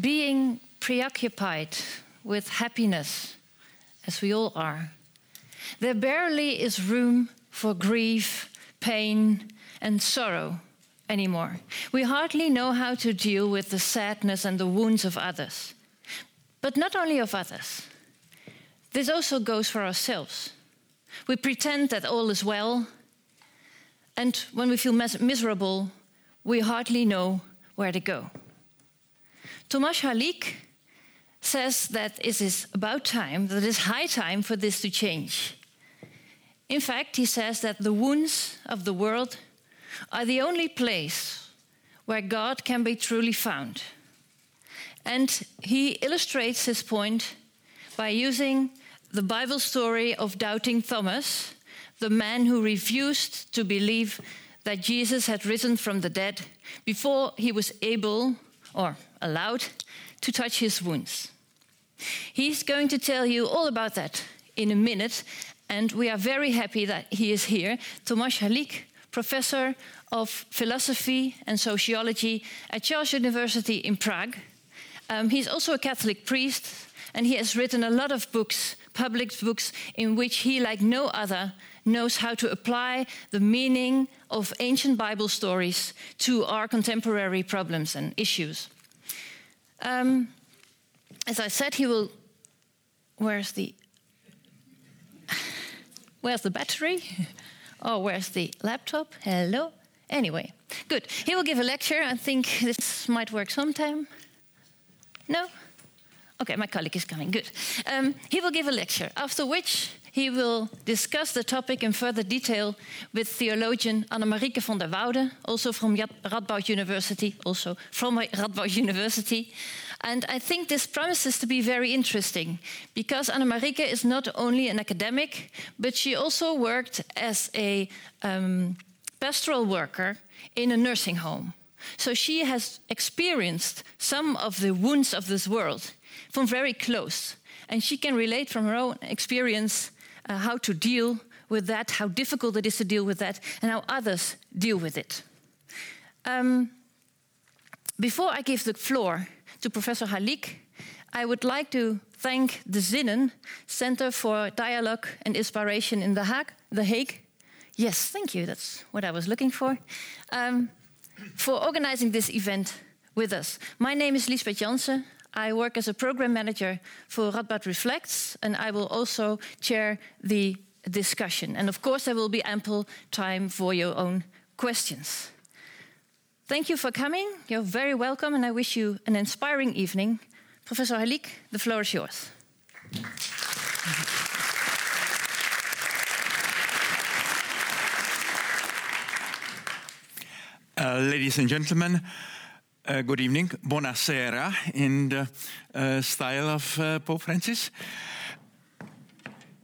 being preoccupied with happiness, as we all are, there barely is room for grief, pain, and sorrow anymore. We hardly know how to deal with the sadness and the wounds of others. But not only of others, this also goes for ourselves. We pretend that all is well, and when we feel miserable, we hardly know where to go. Tomáš Halik says that it is about time, that it is high time for this to change. In fact, he says that the wounds of the world are the only place where God can be truly found. And he illustrates his point by using the Bible story of doubting Thomas, the man who refused to believe that Jesus had risen from the dead before he was able or allowed to touch his wounds. He's going to tell you all about that in a minute, and we are very happy that he is here. Tomáš Halik, professor of philosophy and sociology at Charles University in Prague. Um, he's also a Catholic priest, and he has written a lot of books, public books, in which he, like no other, knows how to apply the meaning of ancient Bible stories to our contemporary problems and issues. Um, as I said, he will. Where's the. Where's the battery? Oh, where's the laptop? Hello? Anyway, good. He will give a lecture. I think this might work sometime. No? Okay, my colleague is coming. Good. Um, he will give a lecture, after which he will discuss the topic in further detail with theologian Annemarieke van der Woude, also from Radboud University, also from Radboud University. And I think this promises to be very interesting because Annemarieke is not only an academic, but she also worked as a um, pastoral worker in a nursing home. So she has experienced some of the wounds of this world from very close. And she can relate from her own experience uh, how to deal with that, how difficult it is to deal with that, and how others deal with it. Um, before I give the floor to Professor Halik, I would like to thank the Zinnen Center for Dialogue and Inspiration in The Hague. The Hague. Yes, thank you. That's what I was looking for. Um, for organizing this event with us. My name is Lisbeth Jansen. I work as a program manager for Radboud Reflects, and I will also chair the discussion. And of course, there will be ample time for your own questions. Thank you for coming. You're very welcome, and I wish you an inspiring evening. Professor Halik, the floor is yours. Uh, ladies and gentlemen, uh, good evening, buonasera, in the uh, style of uh, Pope Francis.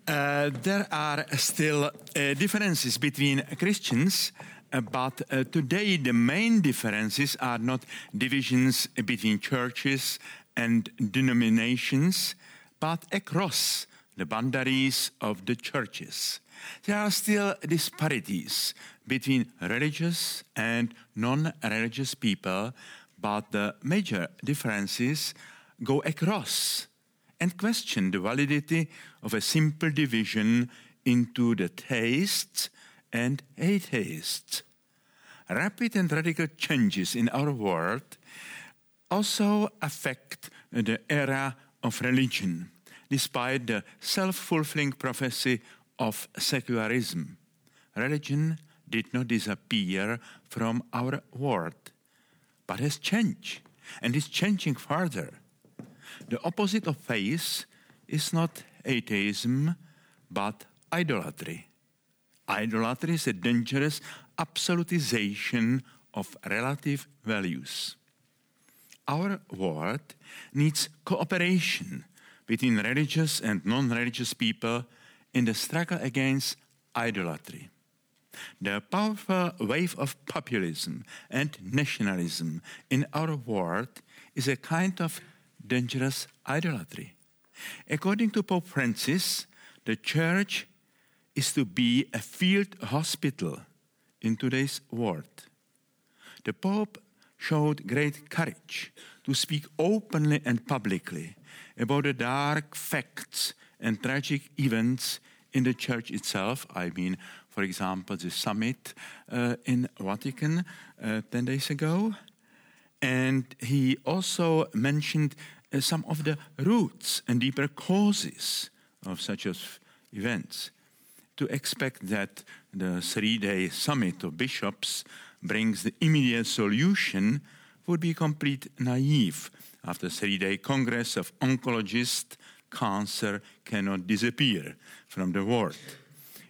There are still differences between Christians, but today the main differences are not divisions between churches and denominations, but across the boundaries of the churches. There are still disparities between religious and non religious people but the major differences go across and question the validity of a simple division into theists and atheists. Rapid and radical changes in our world also affect the era of religion, despite the self fulfilling prophecy of secularism. Religion did not disappear from our world but has changed and is changing further. The opposite of faith is not atheism, but idolatry. Idolatry is a dangerous absolutization of relative values. Our world needs cooperation between religious and non religious people in the struggle against idolatry. The powerful wave of populism and nationalism in our world is a kind of dangerous idolatry. According to Pope Francis, the church is to be a field hospital in today's world. The Pope showed great courage to speak openly and publicly about the dark facts and tragic events in the church itself. I mean, for example, the summit uh, in Vatican uh, 10 days ago. And he also mentioned uh, some of the roots and deeper causes of such events. To expect that the three day summit of bishops brings the immediate solution would be complete naive. After three day congress of oncologists, cancer cannot disappear from the world.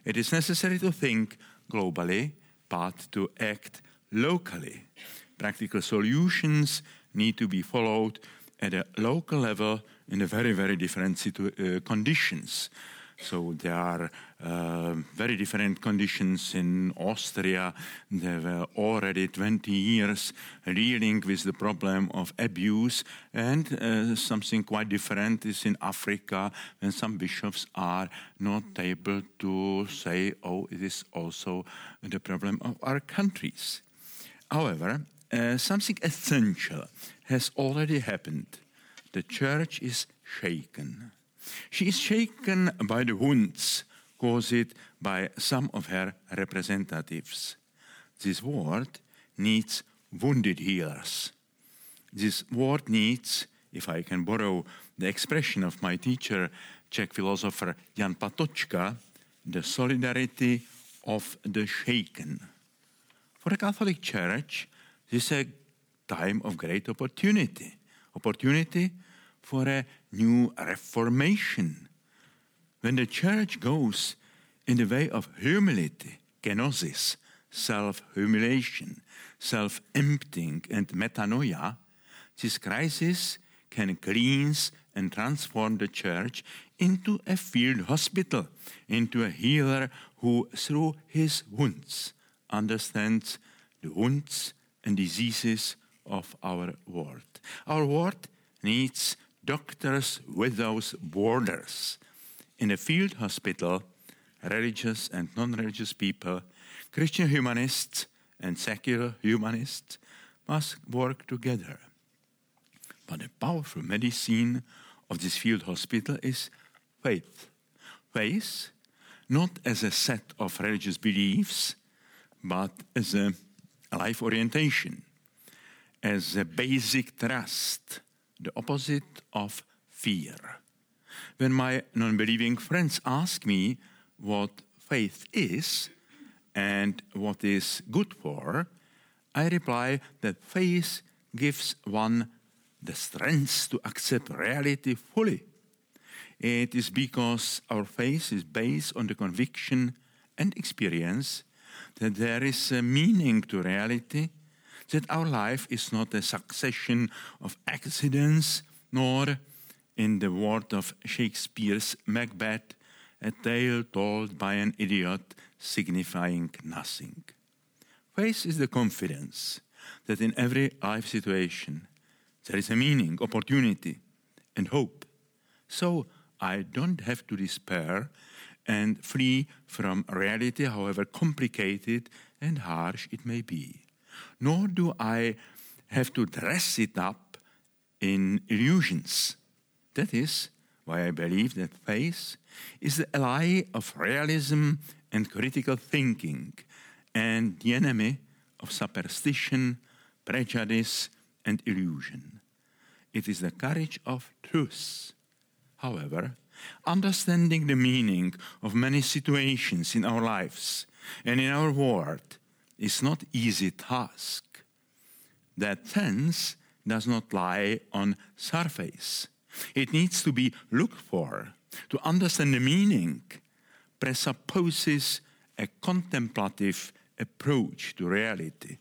It is necessary to think globally, but to act locally. Practical solutions need to be followed at a local level in a very, very different uh, conditions. So there are uh, very different conditions in Austria. There were already 20 years dealing with the problem of abuse, and uh, something quite different is in Africa when some bishops are not able to say, oh, it is also the problem of our countries. However, uh, something essential has already happened. The church is shaken. She is shaken by the wounds caused by some of her representatives. This world needs wounded healers. This world needs, if I can borrow the expression of my teacher, Czech philosopher Jan Patočka, the solidarity of the shaken. For the Catholic Church, this is a time of great opportunity. Opportunity for a new reformation. When the church goes in the way of humility, kenosis, self humiliation, self emptying, and metanoia, this crisis can cleanse and transform the church into a field hospital, into a healer who, through his wounds, understands the wounds and diseases of our world. Our world needs doctors without borders. In a field hospital, religious and non religious people, Christian humanists and secular humanists must work together. But the powerful medicine of this field hospital is faith. Faith, not as a set of religious beliefs, but as a life orientation, as a basic trust the opposite of fear. When my non believing friends ask me what faith is and what is good for, I reply that faith gives one the strength to accept reality fully. It is because our faith is based on the conviction and experience that there is a meaning to reality that our life is not a succession of accidents, nor, in the word of Shakespeare's Macbeth, a tale told by an idiot signifying nothing. Faith is the confidence that in every life situation there is a meaning, opportunity, and hope. So I don't have to despair and flee from reality, however complicated and harsh it may be nor do I have to dress it up in illusions. That is why I believe that faith is the ally of realism and critical thinking and the enemy of superstition, prejudice, and illusion. It is the courage of truth. However, understanding the meaning of many situations in our lives and in our world is not easy task. That sense does not lie on surface. It needs to be looked for. To understand the meaning presupposes a contemplative approach to reality,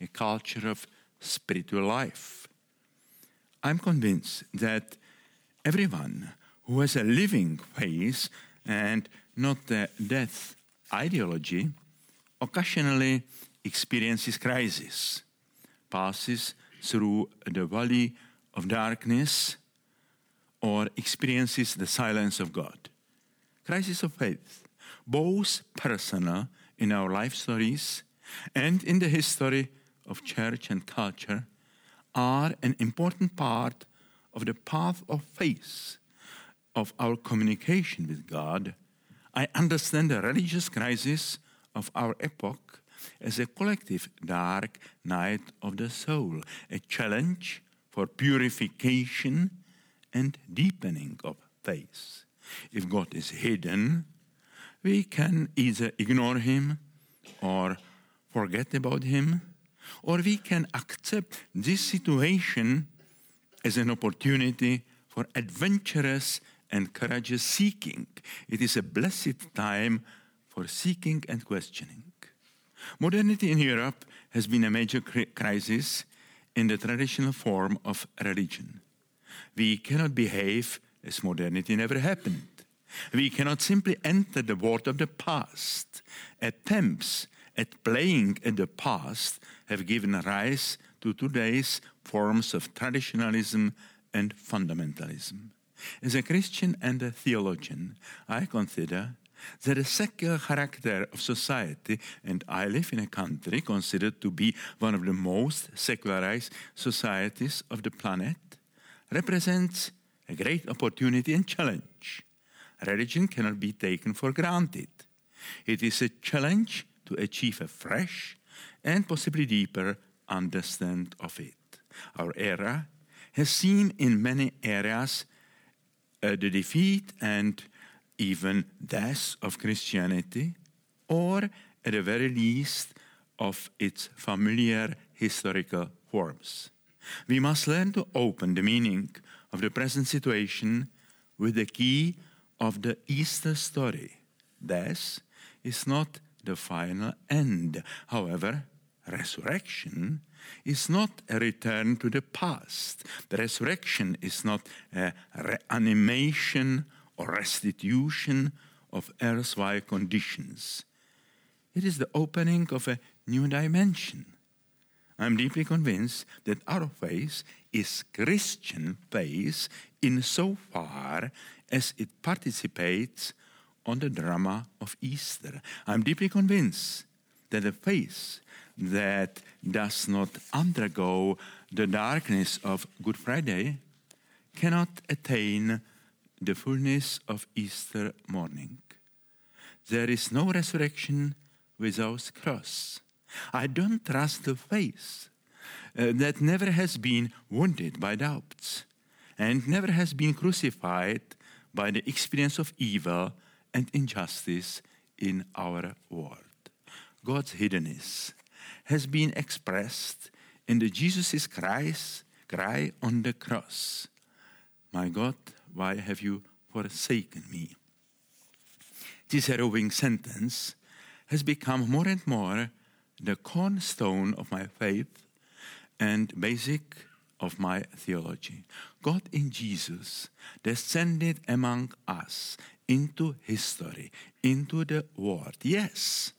a culture of spiritual life. I'm convinced that everyone who has a living faith and not a death ideology occasionally experiences crisis, passes through the valley of darkness, or experiences the silence of God. Crisis of faith, both personal in our life stories and in the history of church and culture are an important part of the path of faith of our communication with God, I understand the religious crisis of our epoch as a collective dark night of the soul, a challenge for purification and deepening of faith. If God is hidden, we can either ignore him or forget about him, or we can accept this situation as an opportunity for adventurous and courageous seeking. It is a blessed time for seeking and questioning. Modernity in Europe has been a major crisis in the traditional form of religion. We cannot behave as modernity never happened. We cannot simply enter the world of the past. Attempts at playing in the past have given rise to today's forms of traditionalism and fundamentalism. As a Christian and a theologian, I consider that the secular character of society, and I live in a country considered to be one of the most secularized societies of the planet, represents a great opportunity and challenge. Religion cannot be taken for granted. It is a challenge to achieve a fresh and possibly deeper understand of it. Our era has seen in many areas uh, the defeat and even death of Christianity, or at the very least of its familiar historical forms. We must learn to open the meaning of the present situation with the key of the Easter story. Death is not the final end. However, resurrection is not a return to the past. The resurrection is not a reanimation or restitution of erstwhile conditions. It is the opening of a new dimension. I'm deeply convinced that our faith is Christian faith insofar as it participates on the drama of Easter. I'm deeply convinced that the faith that does not undergo the darkness of Good Friday cannot attain the fullness of Easter morning. There is no resurrection without cross. I don't trust the faith uh, that never has been wounded by doubts and never has been crucified by the experience of evil and injustice in our world. God's hiddenness has been expressed in the Jesus Christ cry on the cross. My God, why have you forsaken me? This harrowing sentence has become more and more the cornerstone of my faith and basic of my theology. God in Jesus descended among us into history, into the world. Yes,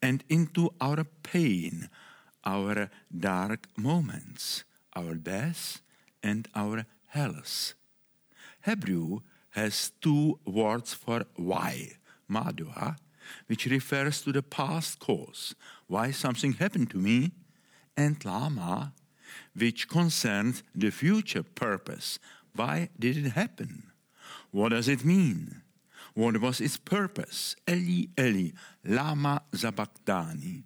and into our pain, our dark moments, our death, and our hells. Hebrew has two words for why, madua, which refers to the past cause, why something happened to me, and lama, which concerns the future purpose, why did it happen? What does it mean? What was its purpose? Eli, Eli, lama sabachthani.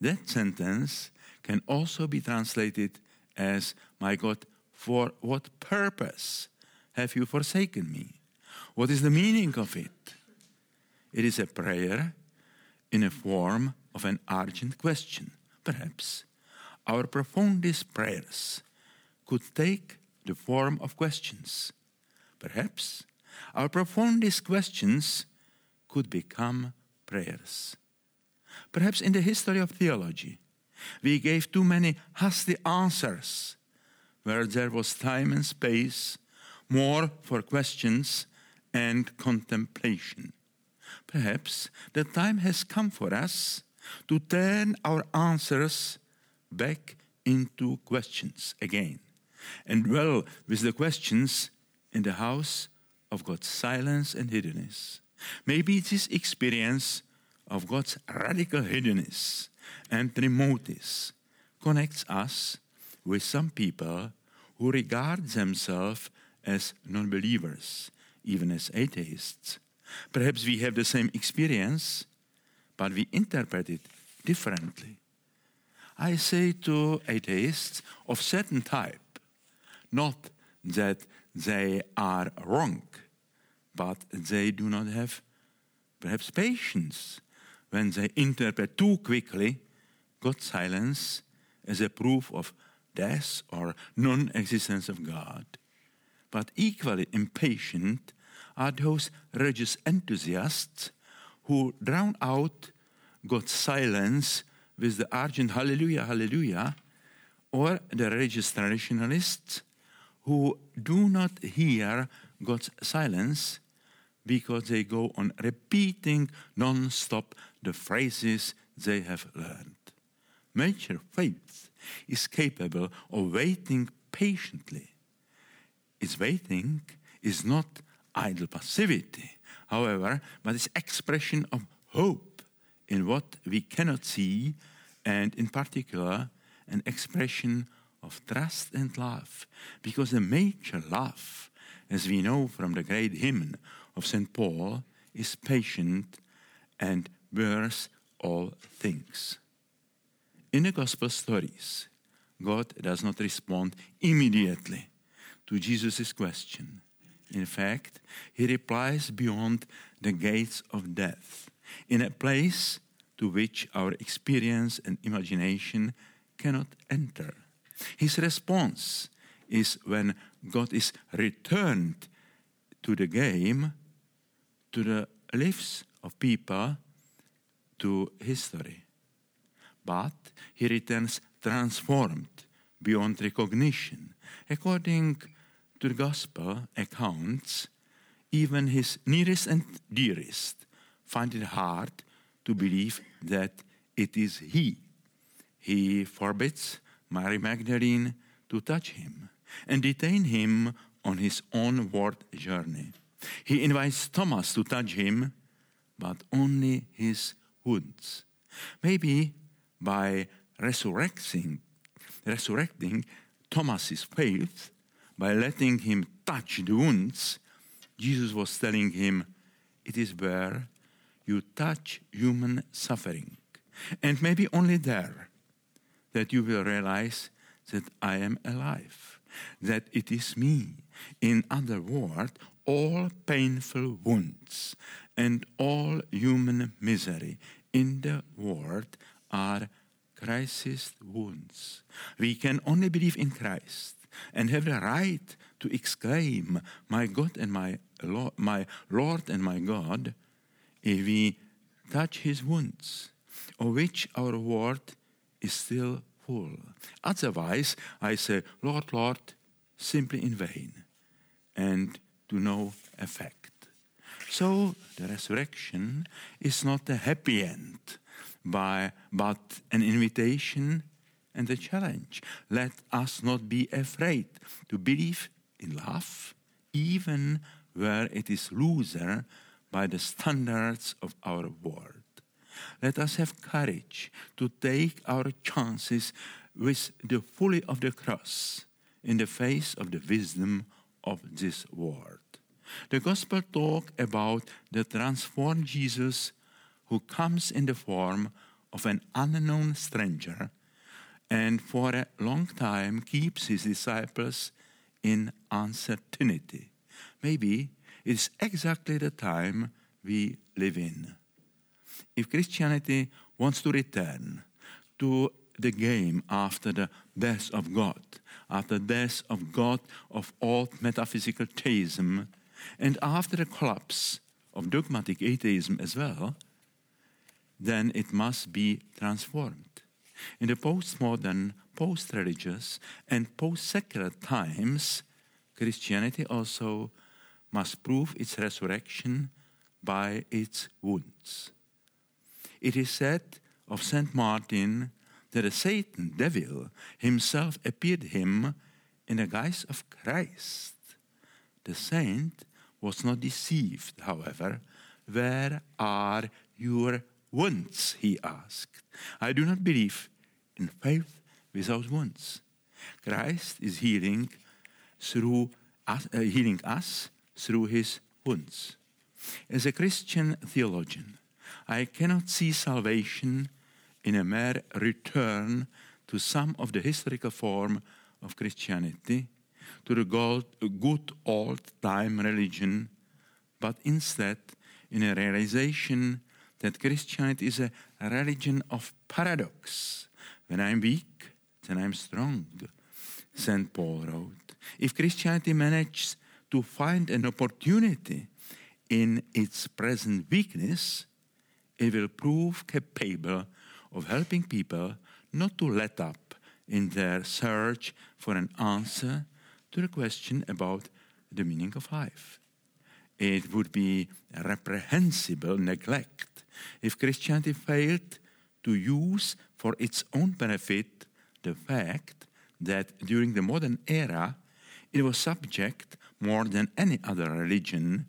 That sentence can also be translated as, My God, for what purpose have you forsaken me? What is the meaning of it? It is a prayer in a form of an urgent question. Perhaps our profoundest prayers could take the form of questions. Perhaps our profoundest questions could become prayers. Perhaps in the history of theology, we gave too many hasty answers where there was time and space more for questions and contemplation. Perhaps the time has come for us to turn our answers back into questions again and dwell with the questions in the house of God's silence and hiddenness. Maybe this experience of God's radical hiddenness and remoteness connects us with some people who regard themselves as non believers, even as atheists. Perhaps we have the same experience, but we interpret it differently. I say to atheists of certain type, not that they are wrong, but they do not have perhaps patience when they interpret too quickly God's silence as a proof of death or non existence of God. But equally impatient are those religious enthusiasts who drown out God's silence with the urgent hallelujah, hallelujah, or the religious traditionalists who do not hear God's silence because they go on repeating non stop the phrases they have learned. Mature faith is capable of waiting patiently. Its waiting is not idle passivity, however, but it's expression of hope in what we cannot see, and in particular, an expression of trust and love, because the major love, as we know from the great hymn of St. Paul, is patient and bears all things. In the gospel stories, God does not respond immediately to Jesus' question. In fact, he replies beyond the gates of death, in a place to which our experience and imagination cannot enter. His response is when God is returned to the game, to the lives of people, to history. But he returns transformed beyond recognition. According to the gospel accounts, even his nearest and dearest find it hard to believe that it is he. He forbids Mary Magdalene to touch him and detain him on his onward journey. He invites Thomas to touch him, but only his wounds. Maybe by resurrecting, resurrecting Thomas's faith, by letting him touch the wounds, Jesus was telling him, It is where you touch human suffering. And maybe only there that you will realize that I am alive, that it is me. In other words, all painful wounds and all human misery in the world are Christ's wounds. We can only believe in Christ and have the right to exclaim, My God and my Lord, my Lord and my God, if we touch his wounds, of which our world is still full. Otherwise, I say, Lord, Lord, simply in vain and to no effect. So the resurrection is not a happy end, by, but an invitation and a challenge. Let us not be afraid to believe in love, even where it is looser by the standards of our world. Let us have courage to take our chances with the folly of the cross in the face of the wisdom of this world. The gospel talk about the transformed Jesus who comes in the form of an unknown stranger and for a long time keeps his disciples in uncertainty. Maybe it's exactly the time we live in. If Christianity wants to return to the game after the death of God, after the death of God of all metaphysical theism, and after the collapse of dogmatic atheism as well, then it must be transformed. In the postmodern, post religious, and post secular times, Christianity also must prove its resurrection by its wounds. It is said of St. Martin that a Satan, devil, himself appeared him in the guise of Christ. The saint was not deceived, however. Where are your wounds? he asked. I do not believe in faith without wounds. Christ is healing through us, uh, healing us through his wounds. As a Christian theologian, I cannot see salvation in a mere return to some of the historical form of Christianity, to the good old time religion, but instead in a realization that Christianity is a religion of paradox. When I'm weak, then I'm strong, St. Paul wrote. If Christianity manages to find an opportunity in its present weakness, it will prove capable of helping people not to let up in their search for an answer to the question about the meaning of life. It would be reprehensible neglect if Christianity failed to use for its own benefit the fact that during the modern era it was subject more than any other religion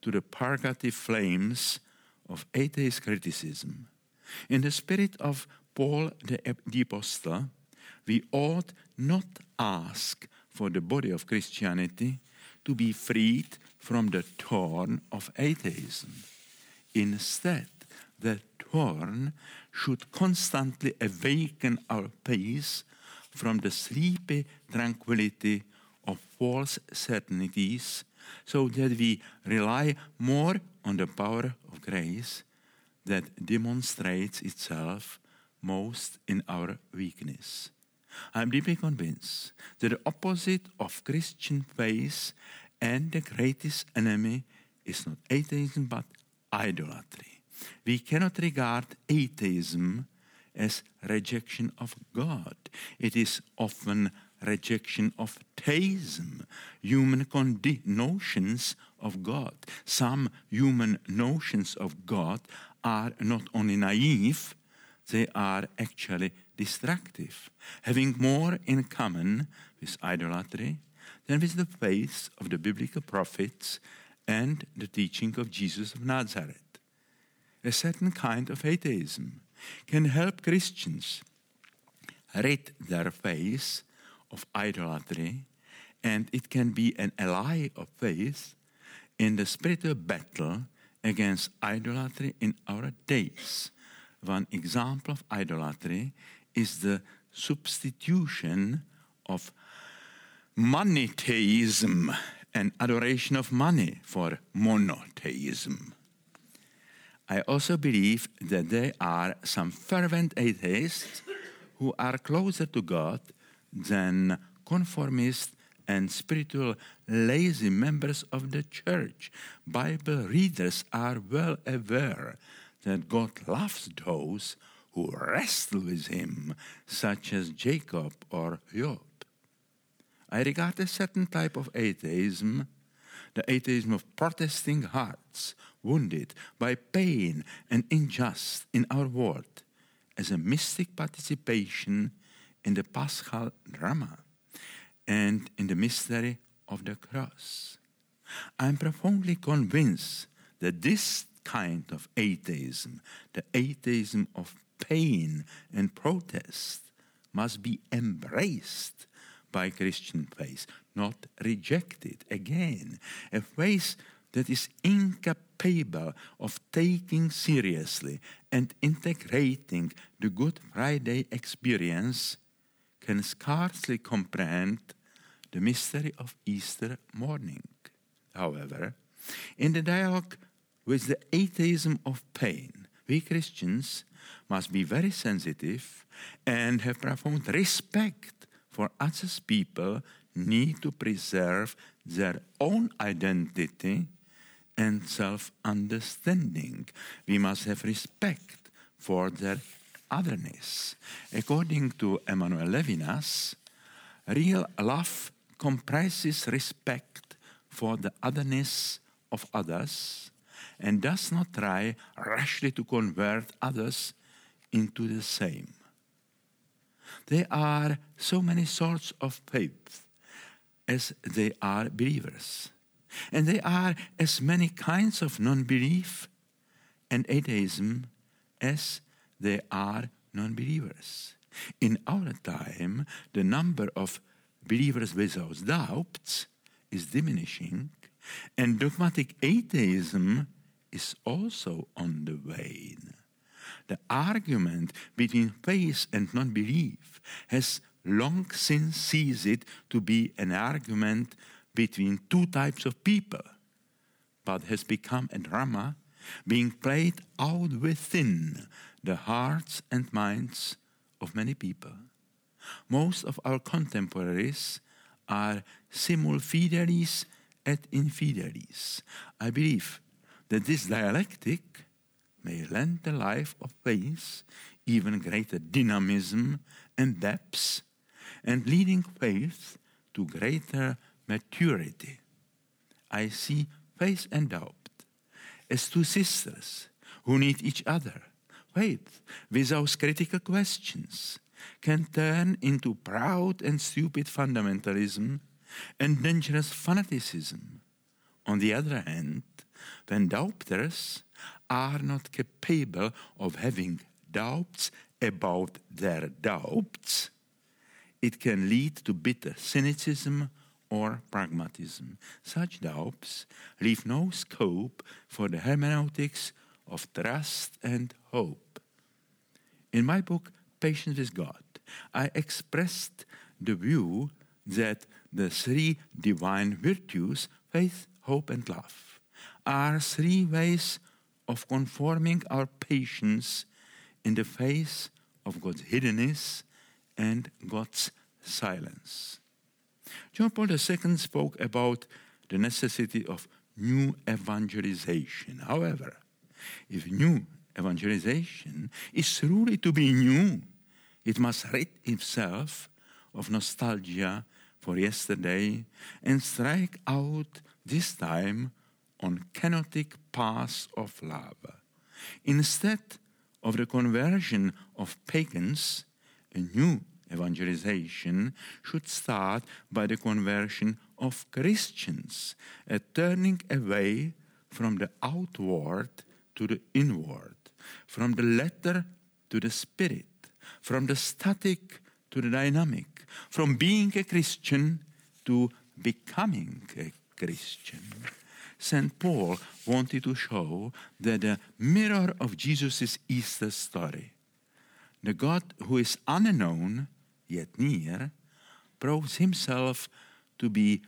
to the purgative flames of atheist criticism. In the spirit of Paul the, the Apostle, we ought not ask for the body of Christianity to be freed from the thorn of atheism. Instead, the thorn should constantly awaken our peace from the sleepy tranquility of false certainties so that we rely more on the power of grace that demonstrates itself most in our weakness. I'm deeply convinced that the opposite of Christian faith and the greatest enemy is not atheism but idolatry. We cannot regard atheism as rejection of God. It is often rejection of theism, human notions of God. Some human notions of God are not only naive, they are actually destructive, having more in common with idolatry than with the faith of the biblical prophets and the teaching of Jesus of Nazareth. A certain kind of atheism can help Christians rid their faith of idolatry, and it can be an ally of faith in the spiritual battle against idolatry in our days. One example of idolatry is the substitution of monotheism and adoration of money for monotheism. I also believe that there are some fervent atheists who are closer to God than conformist and spiritual lazy members of the church. Bible readers are well aware that God loves those who wrestle with him, such as Jacob or Job. I regard a certain type of atheism, the atheism of protesting hearts, wounded by pain and injustice in our world, as a mystic participation in the paschal drama and in the mystery of the cross. I'm profoundly convinced that this kind of atheism, the atheism of pain and protest, must be embraced by Christian faith, not rejected. Again, a faith that is incapable of taking seriously and integrating the Good Friday experience can scarcely comprehend the mystery of Easter morning. However, in the dialogue with the atheism of pain, we Christians must be very sensitive and have profound respect for others people need to preserve their own identity and self understanding. We must have respect for their otherness. According to Emmanuel Levinas, real love comprises respect for the otherness of others and does not try rashly to convert others into the same. There are so many sorts of faith as there are believers. And there are as many kinds of non belief and atheism as there are non believers. In our time, the number of believers without doubts is diminishing, and dogmatic atheism is also on the wane. The argument between faith and non belief has long since ceased to be an argument between two types of people, but has become a drama being played out within the hearts and minds of many people. Most of our contemporaries are simul fidelis et infidelis. I believe that this dialectic may lend the life of faith even greater dynamism and depth, and leading faith to greater maturity. I see faith and doubt as two sisters who need each other. Faith, without critical questions, can turn into proud and stupid fundamentalism and dangerous fanaticism. On the other hand, when doubters are not capable of having doubts about their doubts, it can lead to bitter cynicism or pragmatism. Such doubts leave no scope for the hermeneutics of trust and hope. In my book, Patience with God, I expressed the view that the three divine virtues, faith, hope, and love, are three ways of conforming our patience in the face of God's hiddenness and God's silence. John Paul II spoke about the necessity of new evangelization. However, if new evangelization is truly to be new, it must rid itself of nostalgia for yesterday and strike out this time on kenotic paths of love. Instead of the conversion of pagans, a new evangelization should start by the conversion of Christians, a turning away from the outward to the inward, from the letter to the spirit, from the static to the dynamic, from being a Christian to becoming a Christian. St. Paul wanted to show that the mirror of Jesus' Easter story, the God who is unknown yet near, proves himself to be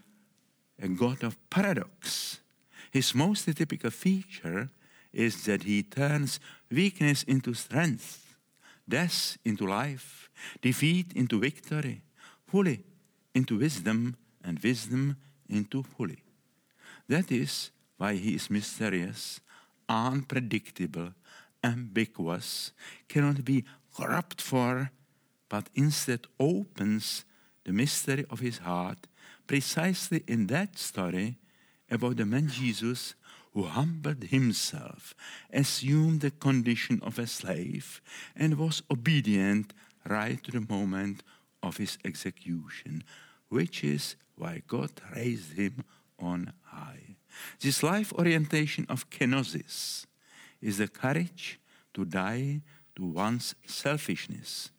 a God of paradox. His most typical feature is that he turns weakness into strength, death into life, defeat into victory, folly into wisdom, and wisdom into folly. That is why he is mysterious, unpredictable, ambiguous, cannot be corrupt for, but instead opens the mystery of his heart precisely in that story about the man Jesus who humbled himself, assumed the condition of a slave, and was obedient right to the moment of his execution, which is why God raised him on This life orientation of kenosis is the courage to die to one's selfishness,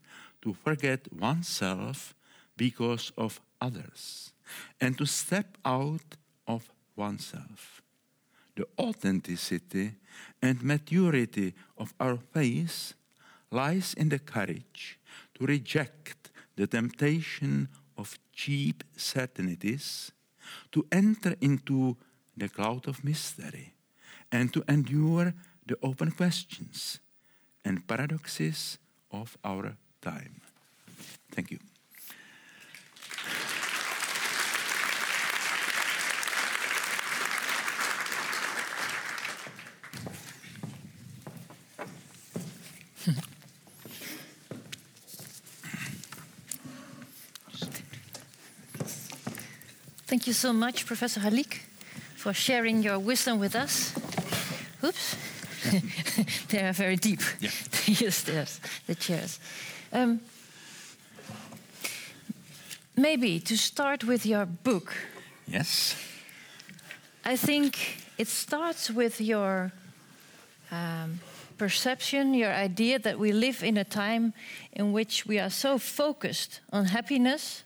to forget oneself because of others, and to step out of oneself. The authenticity and maturity of our faith lies in the courage to reject the temptation of cheap certainties, to enter into the cloud of mystery, and to endure the open questions and paradoxes of our time. Thank you. Thank you so much, Professor Halik, for sharing your wisdom with us. Oops. they are very deep. Yeah. yes, there's the chairs. Um, maybe to start with your book, Yes. I think it starts with your um, perception, your idea that we live in a time in which we are so focused on happiness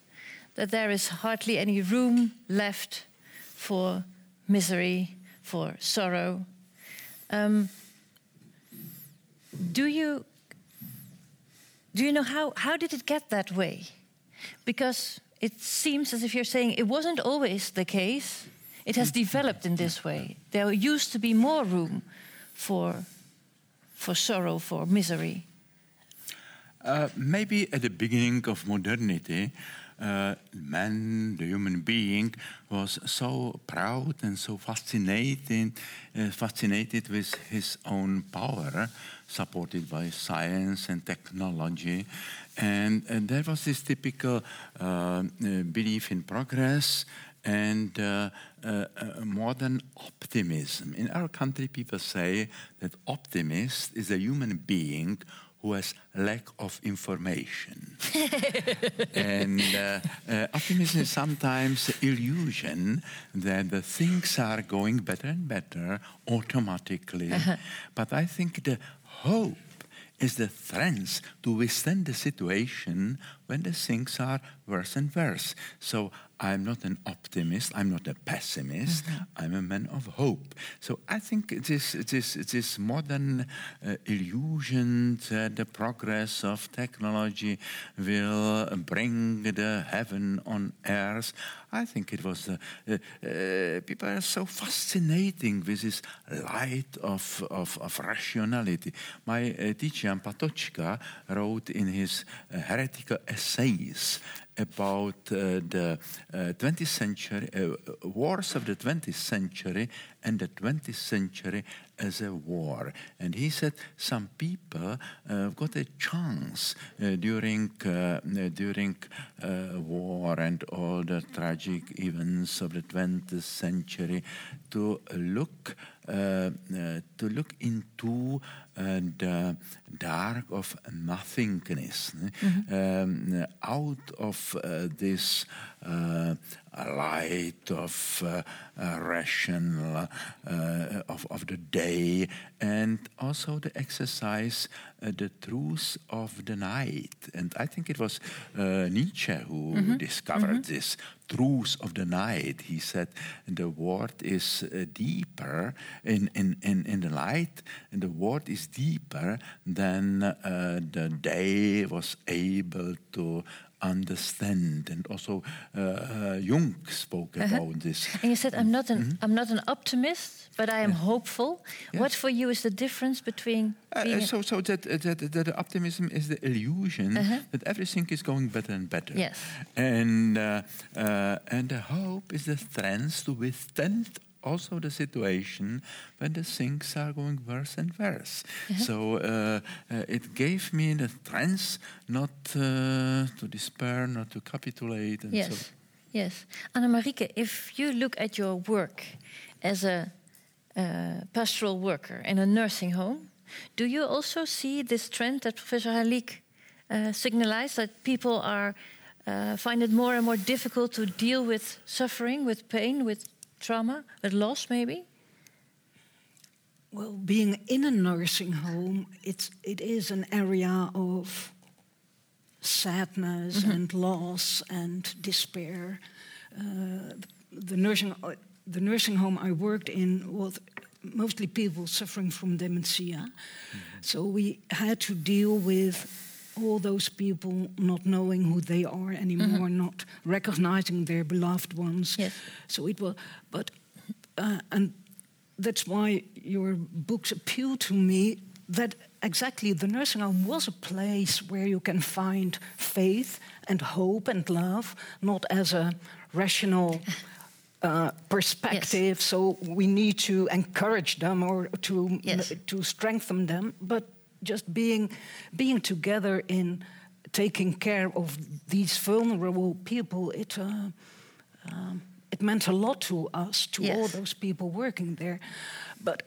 that there is hardly any room left for misery, for sorrow. Um, do you do you know how, how did it get that way? Because it seems as if you're saying it wasn't always the case. It has developed in this way. There used to be more room for, for sorrow, for misery. Uh, maybe at the beginning of modernity, uh, man, the human being, was so proud and so fascinated, uh, fascinated with his own power, supported by science and technology. And, and there was this typical uh belief in progress and uh, uh, modern optimism. In our country, people say that optimist is a human being who has lack of information. and uh, uh, optimism is sometimes illusion that the things are going better and better automatically. Uh-huh. But I think the hope is the strength to withstand the situation when the things are worse and worse. So I'm not an optimist. I'm not a pessimist. Mm-hmm. I'm a man of hope. So I think this this this modern uh, illusion that the progress of technology will bring the heaven on earth. I think it was uh, uh, people are so fascinating with this light of of, of rationality. My uh, teacher Patočka wrote in his uh, heretical essays about uh, the 20th uh, century, uh, wars of the 20th century and the 20th century as a war. And he said some people uh, got a chance uh, during, uh, during war and all the tragic events of the 20th century to look, to look into the dark of nothingness. Mm-hmm. Um, out of uh, this uh, light of rational of, of the day, and also the exercise the truth of the night. And I think it was Nietzsche who mm-hmm. discovered mm-hmm. this truth of the night. He said the word is deeper in, in, in, in the light, and the word is deeper than uh, the day was able to understand. And also uh, uh, Jung spoke -huh. about this. And you said, I'm not an, mm -hmm. I'm not an optimist, but I am yeah. hopeful. Yes. What for you is the difference between uh, so, so that, that, that the optimism is the illusion -huh. that everything is going better and better. Yes. And, uh, uh, and the hope is the strength to withstand also the situation when the things are going worse and worse. Uh-huh. So uh, uh, it gave me the strength not uh, to despair, not to capitulate. yes, so. yes. If you look at your work as a uh, pastoral worker in a nursing home, do you also see this trend that Professor Halik uh, signalized that people are uh, find it more and more difficult to deal with suffering, with pain, with trauma, with loss, maybe? Well, being in a nursing home, it's it is an area of sadness mm -hmm. and loss and despair. Uh, the nursing the nursing home I worked in was mostly people suffering from dementia, mm -hmm. so we had to deal with all those people not knowing who they are anymore, mm -hmm. not recognizing their beloved ones. Yes. So it was, but, uh, and that's why your books appeal to me. That exactly the nursing home was a place where you can find faith and hope and love, not as a rational. Uh, perspective, yes. so we need to encourage them or to yes. to strengthen them, but just being being together in taking care of these vulnerable people, it uh, um, it meant a lot to us, to yes. all those people working there. But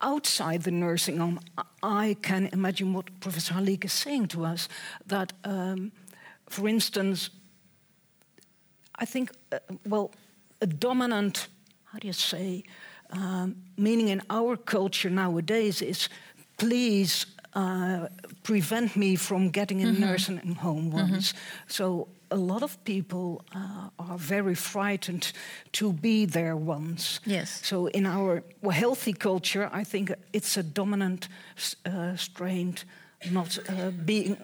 outside the nursing home, I can imagine what Professor Halik is saying to us. That, um, for instance, I think, uh, well, a dominant, how do you say, um, meaning in our culture nowadays is please uh, prevent me from getting a nursing home once. So a lot of people uh, are very frightened to be there once. Yes. So in our healthy culture, I think it's a dominant uh, strain, not uh, being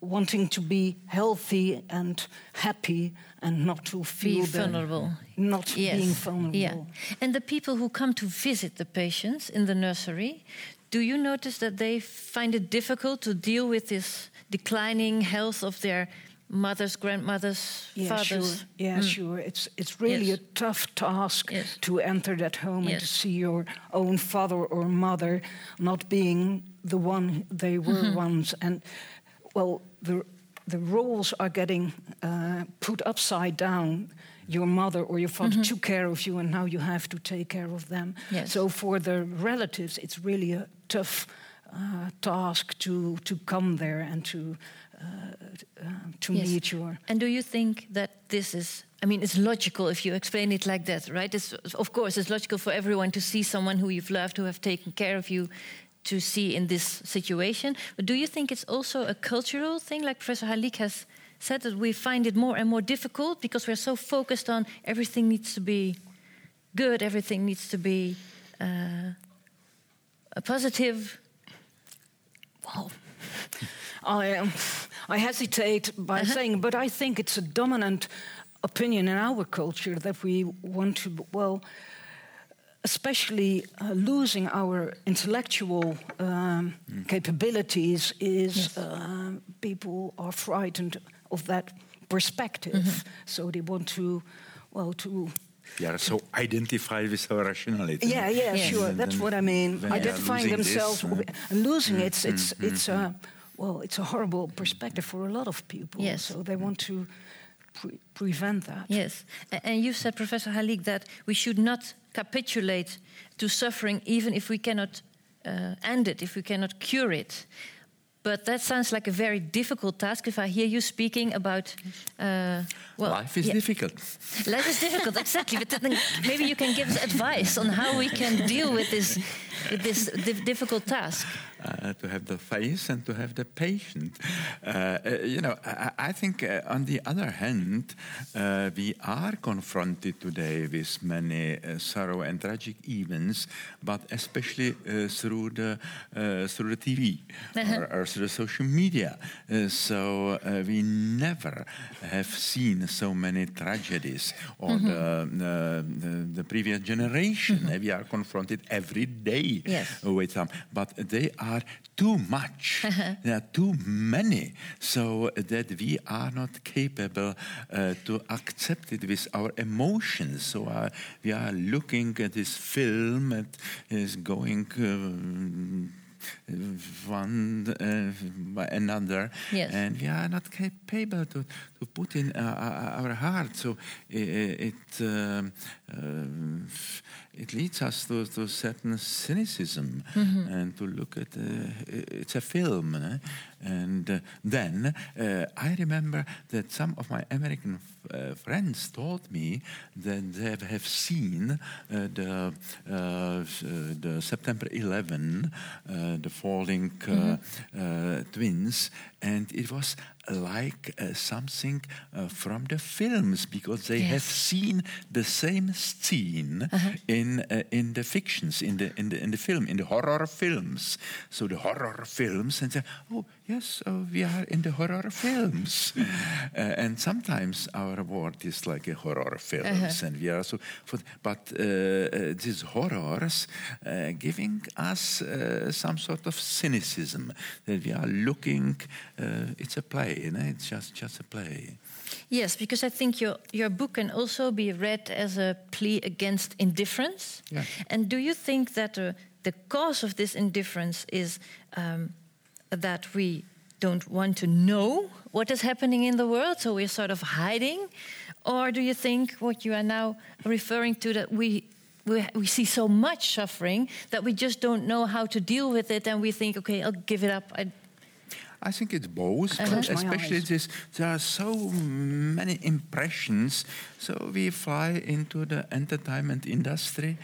wanting to be healthy and happy and not to feel Be vulnerable. not being vulnerable. Yeah. And the people who come to visit the patients in the nursery, do you notice that they find it difficult to deal with this declining health of their mothers, grandmothers, Yeah, fathers? sure. Yeah, sure. It's it's really Yes. a tough task Yes. to enter that home and to see your own father or mother not being the one they were Mm-hmm. once. And well, the the roles are getting uh, put upside down. Your mother or your father took care of you, and now you have to take care of them. Yes. So for the relatives, it's really a tough uh, task to to come there and to uh, uh, to Yes. meet your And do you think that this is? I mean, it's logical if you explain it like that, right? It's, of course, it's logical for everyone to see someone who you've loved, who have taken care of you, to see in this situation. But do you think it's also a cultural thing, like Professor Halik has said, that we find it more and more difficult because we're so focused on everything needs to be good, everything needs to be uh, a positive. Well, I, um, I hesitate by saying, but I think it's a dominant opinion in our culture that we want to, well, especially uh, losing our intellectual um, capabilities is um, people are frightened of that perspective. So they want to, well, to They are so identified with our rationality. yeah, yeah, Yes. sure. And That's what I mean. when they are Identifying themselves this, uh, and losing it, it's it's a well, it's a horrible perspective for a lot of people. Yes. So they want to pre- prevent that. Yes, and you said, Professor Halik, that we should not capitulate to suffering, even if we cannot uh, end it, if we cannot cure it. But that sounds like a very difficult task. If I hear you speaking about, uh, well, Life is yeah, difficult. life is difficult, exactly. But then maybe you can give us advice on how we can deal with this, with this dif- difficult task. Uh, to have the faith and to have the patience. Uh, uh, you know, I, I think uh, on the other hand, we are confronted today with many sorrow and tragic events, but especially uh, through the uh, through the TV or, or through the social media. So uh, we never have seen so many tragedies or the, uh, the the previous generation. Uh, We are confronted every day Yes. with them, but they are too much. there are too many, so that we are not capable uh, to accept it with our emotions. So uh, we are looking at this film, it is going. Um, one uh, by another, Yes. and we are not capable to, to put in uh, our heart. So i- i- it um, um, it leads us to, to certain cynicism and to look at uh, it's a film, eh? And uh, then uh, I remember that some of my American uh, friends told me that they have seen uh, the uh, uh, the September 11, uh, the falling uh, uh, twins, and it was like uh, something uh, from the films because they have seen the same scene in uh, in the fictions in the in the in the film in the horror films. So the horror films and say oh yes oh, we are in the horror films uh, and sometimes our world is like a horror films and we are so for, but uh, uh, these horrors uh, giving us uh, some sort of cynicism that we are looking uh, it's a play you know? it's just just a play Yes, because I think your, your book can also be read as a plea against indifference. Yeah. And do you think that uh, the cause of this indifference is um, that we don't want to know what is happening in the world, so we're sort of hiding? Or do you think what you are now referring to that we we, we see so much suffering that we just don't know how to deal with it and we think, okay, I'll give it up. I, I think it's both, Close but especially this, there are so many impressions. So we fly into the entertainment industry,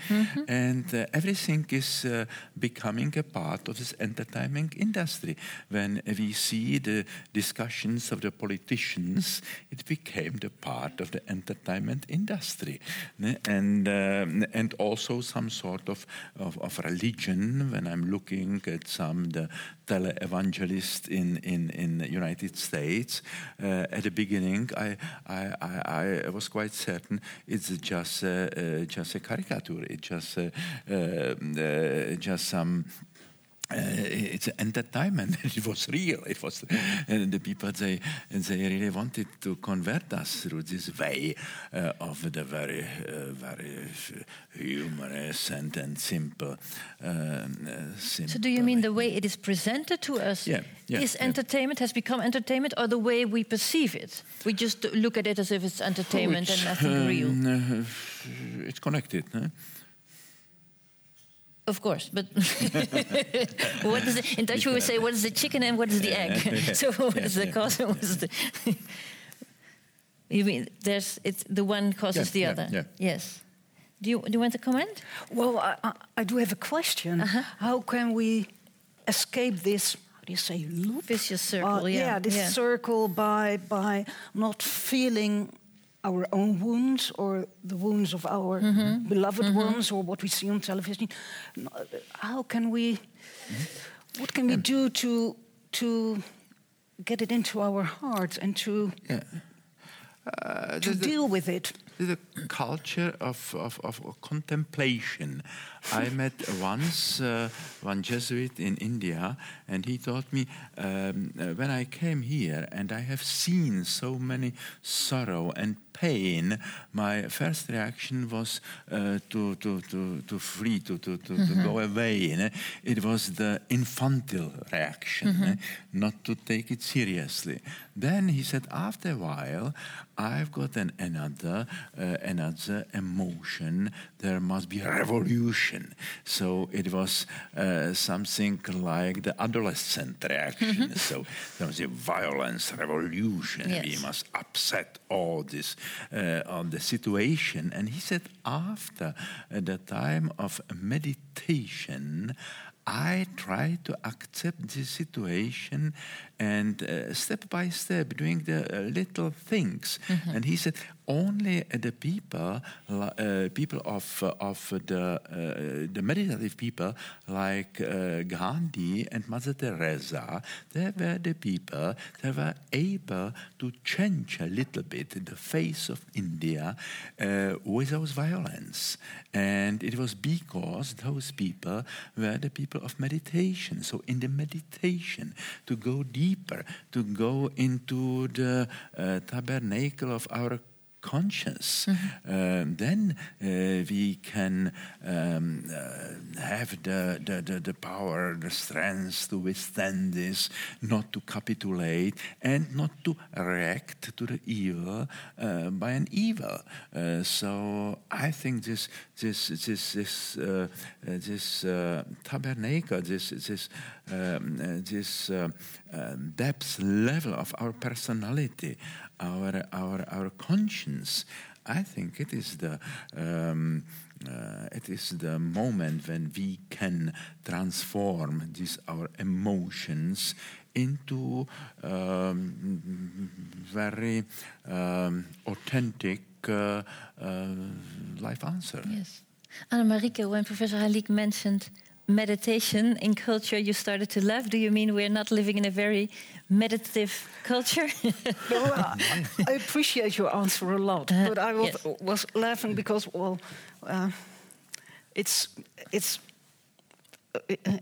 and uh, everything is uh, becoming a part of this entertainment industry. When we see the discussions of the politicians, it became the part of the entertainment industry, and um, and also some sort of, of, of religion. When I'm looking at some the televangelists in in in the United States, uh, at the beginning, I, I I I was quite certain it's just uh, just a caricature. It's just uh, uh, just some. Uh, it's entertainment. it was real. It was and the people they they really wanted to convert us through this way uh, of the very uh, very humorous and, and simple. Simple. So, do you mean the way it is presented to us Yeah, yeah, is yeah. entertainment, has become entertainment, or the way we perceive it? We just look at it as if it's entertainment and nothing real. Um, uh, it's connected. Huh? Of course, but what is it? In Dutch we would say, what is the chicken and what is the egg? so what is the yeah. cause and what is the... you mean there's, it's, the one causes Yeah, the yeah, other? yeah. Yes. Do you, do you want to comment? Well, I, I, I do have a question. Uh-huh. How can we escape this? How do you say loop? Vicious circle, Uh, yeah, this yeah. circle by by not feeling our own wounds or the wounds of our Mm-hmm. beloved ones or what we see on television. How can we? Mm-hmm. What can we do to to get it into our hearts and to Yeah. Uh, to deal with it? A culture of, of, of contemplation. I met once uh, one Jesuit in India, and he taught me um, uh, when I came here and I have seen so many sorrow and pain, my first reaction was uh, to, to, to, to flee, to, to, to, to go away. you know. It was the infantile reaction, eh, not to take it seriously. Then he said, after a while, I've got an, another, uh, another emotion. There must be a revolution. So it was uh, something like the adolescent reaction. so there was a violence, revolution. We must upset all this, uh, on the situation. And he said, after uh, the time of meditation, I try to accept the situation and uh, step by step doing the uh, little things. And he said, only the people, uh, people of uh, of the uh, the meditative people like uh, Gandhi and Mother Teresa, they were the people that were able to change a little bit the face of India without violence, and it was because those people were the people of meditation. So in the meditation, to go deeper, to go into the uh, tabernacle of our conscience, um, then uh, we can um, uh, have the, the, the, the power, the strength to withstand this, not to capitulate, and not to react to the evil uh, by an evil. Uh, so I think this this this this uh, uh, this uh, tabernacle, this this um, this depth level of our personality, our our our conscience. I think it is the um, uh, it is the moment when we can transform these our emotions into um, very um, authentic uh, uh, life answer. Yes. Annemarieke, when Professor Halik mentioned meditation in culture, you started to laugh. Do you mean we're not living in a very meditative culture? No, I, I appreciate your answer a lot, Uh, but I was, yes. was laughing because, well, uh, it's it's uh,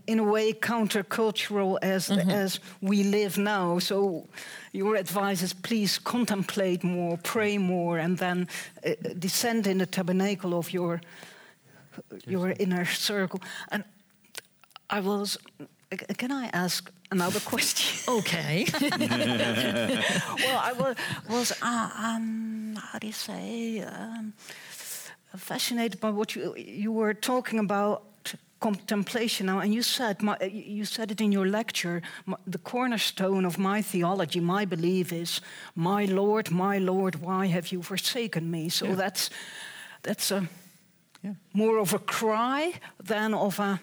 in a way countercultural as as we live now. So, your advice is please contemplate more, pray more, and then uh, descend in the tabernacle of your your inner circle. And I was. Can I ask another question? okay. well, I was, was uh, um, how do you say, um, fascinated by what you you were talking about contemplation now, and you said my, you said it in your lecture. My, the cornerstone of my theology, my belief is, "My Lord, my Lord, why have you forsaken me?" So Yeah. that's that's a Yeah. more of a cry than of a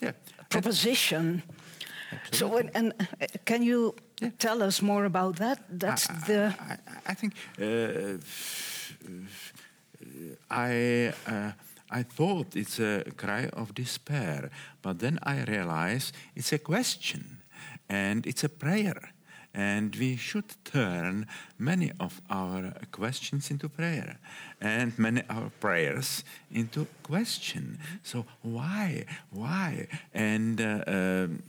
Yeah. Proposition. So, and, and uh, can you tell us more about that? That's I, the I, I think uh, I uh, I thought it's a cry of despair, but then I realized it's a question and it's a prayer. And we should turn many of our questions into prayer and many of our prayers into question. So why? Why? And uh, um,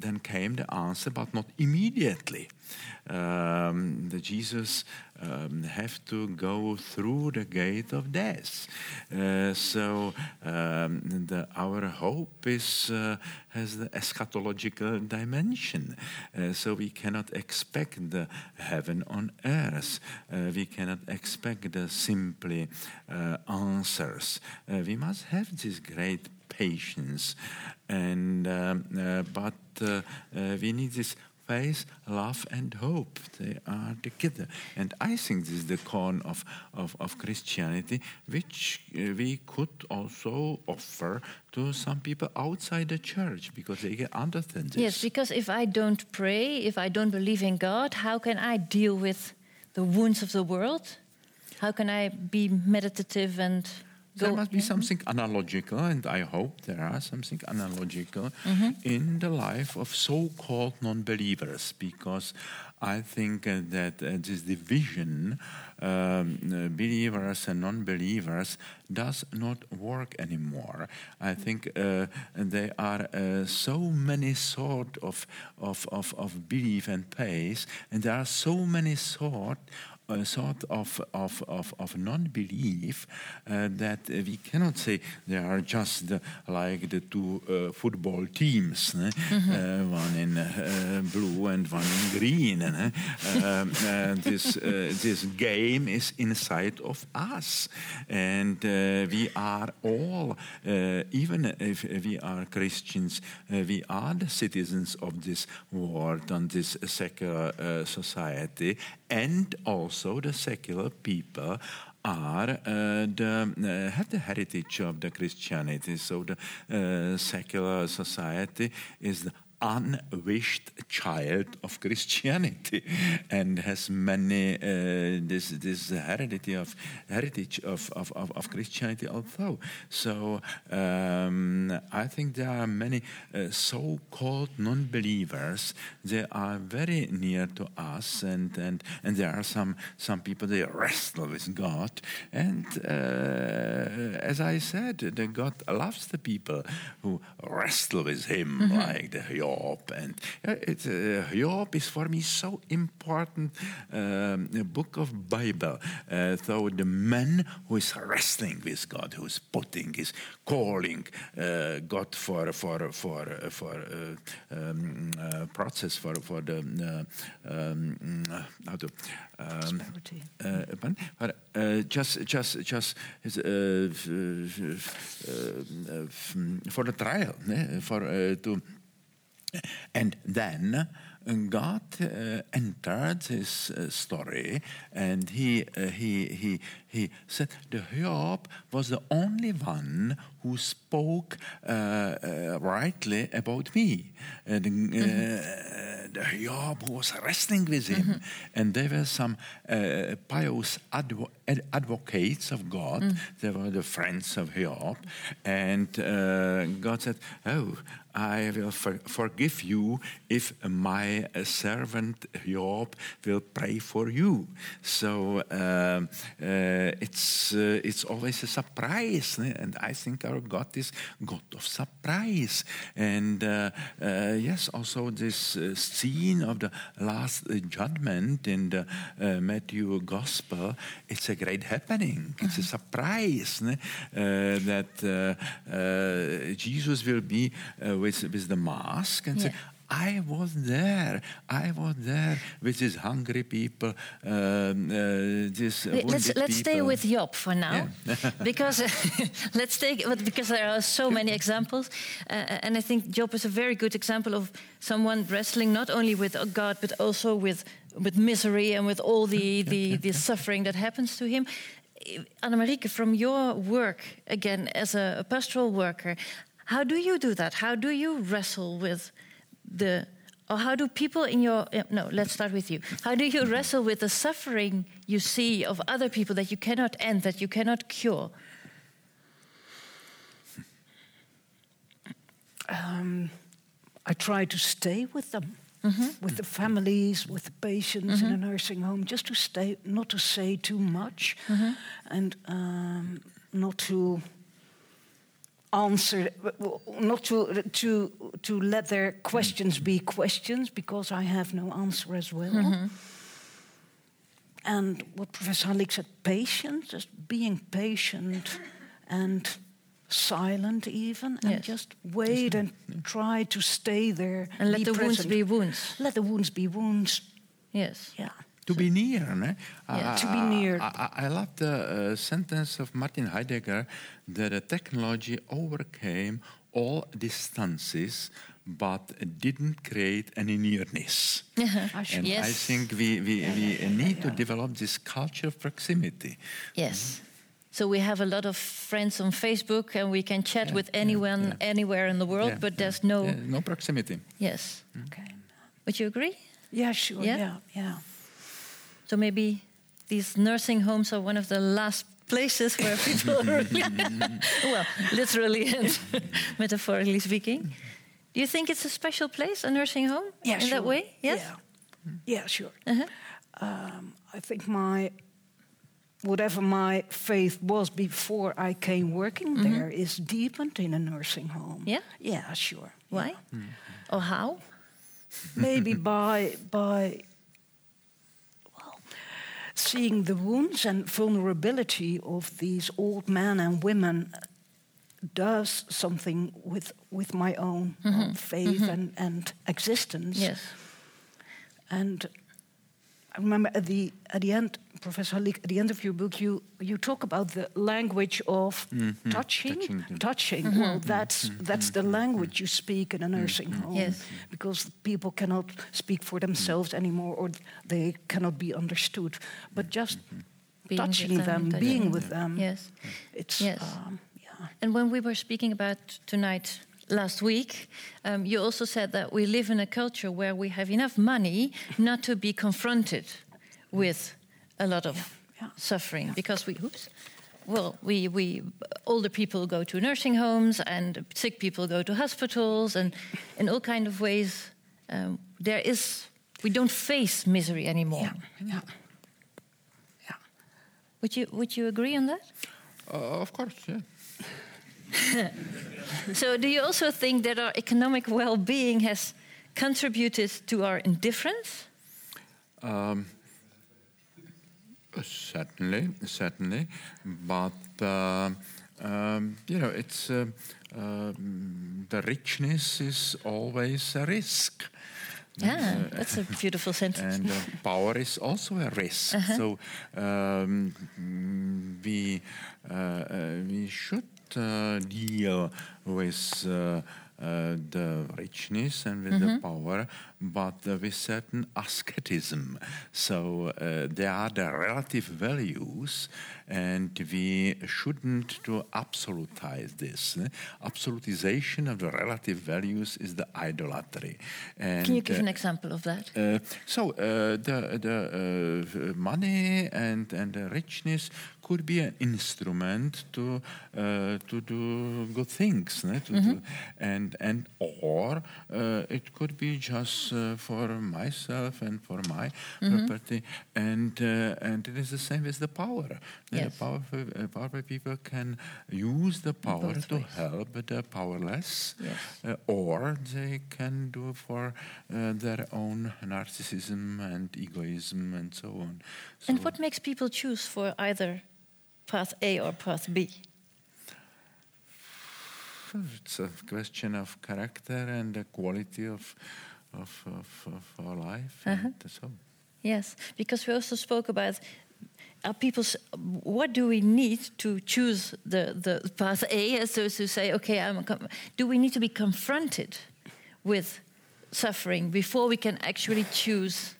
then came the answer, but not immediately. Um, the Jesus um, have to go through the gate of death. Uh, so um, the, our hope is uh, has the eschatological dimension. Uh, so we cannot expect the heaven on earth. Uh, we cannot expect the simply uh, answers. Uh, we must have this great patience, and um, but we need this faith, love, and hope. They are together. And I think this is the core of, of, of Christianity, which uh, we could also offer to some people outside the church because they can understand this. Yes, because if I don't pray, if I don't believe in God, how can I deal with the wounds of the world? How can I be meditative and There must be something analogical, and I hope there are something analogical Mm-hmm. in the life of so-called non-believers, because I think uh, that uh, this division, um, uh, believers and non-believers, does not work anymore. I think uh, there are uh, so many sort of, of, of, of belief and faith, and there are so many sort a sort of, of, of, of non-belief uh, that uh, we cannot say they are just the, like the two uh, football teams, ne? uh, one in uh, blue and one in green. Um, uh, this, uh, this game is inside of us, and uh, we are all, uh, even if we are Christians, uh, we are the citizens of this world and this secular uh, society, and also the secular people are uh, the, uh, have the heritage of the Christianity. So the uh, secular society is the unwished child of Christianity and has many uh, this this heredity of heritage of, of, of, of Christianity also. So um, I think there are many uh, so-called non-believers. They are very near to us, and and, and there are some some people they wrestle with God. And uh, as I said, the God loves the people who wrestle with Him, like the Job. And uh, it, uh, Job is for me so important um, a book of Bible. Uh, so the man who is wrestling with God, who is putting, is calling uh, God for for for for um, eh, mm, uh, eh, process for for the um, how to uh, just just just for the trial for to and then God uh, entered his uh, story, and he uh, he he he said the Job was the only one who spoke uh, uh, rightly about me. Uh, the, uh, the Job was wrestling with him, and there were some uh, pious advo- ad- advocates of God. They were the friends of Job, and uh, God said, "Oh." I will for- forgive you if my uh, servant Job will pray for you. So um, uh, it's uh, it's always a surprise, and I think our God is God of surprise. And uh, uh, yes, also this uh, scene of the last uh, judgment in the uh, Matthew Gospel, it's a great happening. It's a surprise uh, that uh, uh, Jesus will be uh, with with the mask and say, I was there. I was there with these hungry people, um, uh, this let's let's stay with Job for now, because let's take but because there are so many examples, uh, and I think Job is a very good example of someone wrestling not only with God but also with with misery and with all the the, the suffering that happens to him. Annemarieke, from your work again as a, a pastoral worker, how do you do that? How do you wrestle with the or how do people in your uh, no let's start with you. How do you wrestle with the suffering you see of other people that you cannot end that you cannot cure? Um, I try to stay with them, with the families, with the patients in a nursing home, just to stay, not to say too much, and um, not to answer, not to to to let their questions be questions, because I have no answer as well. Mm-hmm. And what Professor Halik said, patience, just being patient and silent even, and Yes. just wait and try to stay there. and let the wounds be wounds Let the wounds be wounds. yes Yeah. To be near. Ne? Yeah. I- To be near. I, I, I love the uh, sentence of Martin Heidegger that uh, technology overcame all distances but didn't create any nearness. I And Yes. I think we, we, we need to develop this culture of proximity. yes mm-hmm. so we have a lot of friends on facebook and we can chat Yeah, with anyone yeah. anywhere in the world Yeah, but yeah, there's no yeah, no proximity. yes mm. Okay. would you agree Yeah, sure. Yeah? Yeah, yeah. So maybe these nursing homes are one of the last places where people are really, well, literally and metaphorically speaking. Do you think it's a special place, a nursing home, Yeah, in sure. that way? Yes. Yeah, yeah sure. Uh-huh. Um, I think my whatever my faith was before I came working there is deepened in a nursing home. Yeah? Yeah, sure. Why? Or how? Maybe by by well, seeing the wounds and vulnerability of these old men and women does something with with my own uh, faith and, and existence. Yes. And I remember at the at the end, Professor Halik, at the end of your book, you you talk about the language of mm-hmm. touching. Touching, yeah. Touching. Mm-hmm. Well, that's mm-hmm. that's the language you speak in a nursing home. Yes. Because people cannot speak for themselves anymore, or they cannot be understood. But just Being with touching them, them, touching being them. with them. Yes. It's Yes. um, yeah. And when we were speaking about tonight last week, um, you also said that we live in a culture where we have enough money not to be confronted with a lot of yeah. suffering because we, oops, well, we, we older people go to nursing homes and sick people go to hospitals and in all kind of ways um, there is we don't face misery anymore. Yeah. Yeah. Yeah. Would you would you agree on that? Uh, of course, yeah. So, do you also think that our economic well being has contributed to our indifference? Um, certainly, certainly, but uh, um, you know, it's uh, um, the richness is always a risk. Yeah, that's a beautiful sentence. and uh, power is also a risk. So um, mm, we uh, uh, we should uh, deal with uh, uh, the richness and with the power, but uh, with certain asceticism. So uh, there are the relative values, and we shouldn't to absolutize this. eh? Absolutization of the relative values is the idolatry. And, Can you give uh, an example of that? so uh, the the uh, money and and the richness could be an instrument to uh, to do good things, ne? To do, and and or uh, it could be just uh, for myself and for my property, and uh, and it is the same as the power. The Yes. powerful, uh, powerful people can use the power both to ways. help the powerless, Yes. uh, or they can do for uh, their own narcissism and egoism and so on. So And what makes people choose for either path A or path B? it's a question of character and the quality of of, of, of our life. Uh-huh. And so, Yes, because we also spoke about are people's what do we need to choose the, the path A, as those who say, okay, I'm, com- do we need to be confronted with suffering before we can actually choose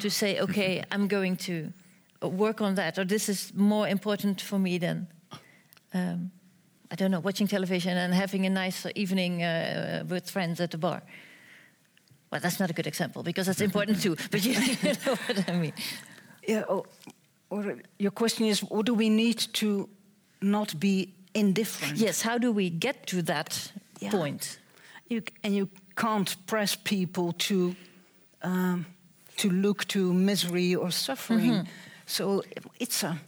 to say, okay, I'm going to work on that, or this is more important for me than, um, I don't know, watching television and having a nice evening uh, with friends at the bar. Well, that's not a good example because that's important too, but you, you know what I mean. Yeah, or, or your question is, what do we need to not be indifferent? Yes, how do we get to that Yeah. point? You, and you can't press people to um, to look to misery or suffering. Mm-hmm. So it's a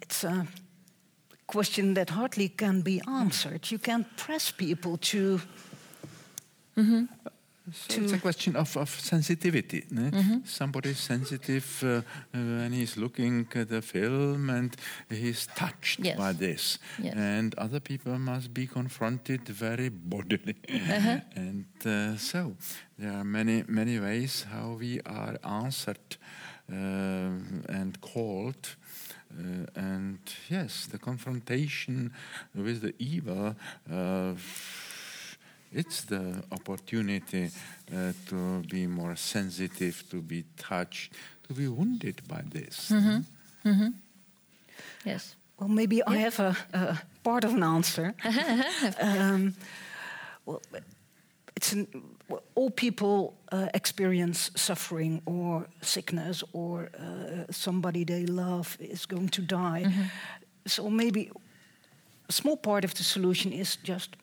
it's a question that hardly can be answered. You can't press people to. Mm-hmm. So it's a question of, of sensitivity. ne? Somebody is sensitive uh, uh, when he's looking at the film and he's touched Yes. by this. Yes. And other people must be confronted very bodily. and uh, so there are many, many ways how we are answered uh, and called. Uh, and yes, the confrontation with the evil, uh, it's the opportunity uh, to be more sensitive, to be touched, to be wounded by this. Yes. Well, maybe I have a, a part of an answer. um, well, it's an, well, all people uh, experience suffering or sickness, or uh, somebody they love is going to die. So maybe a small part of the solution is just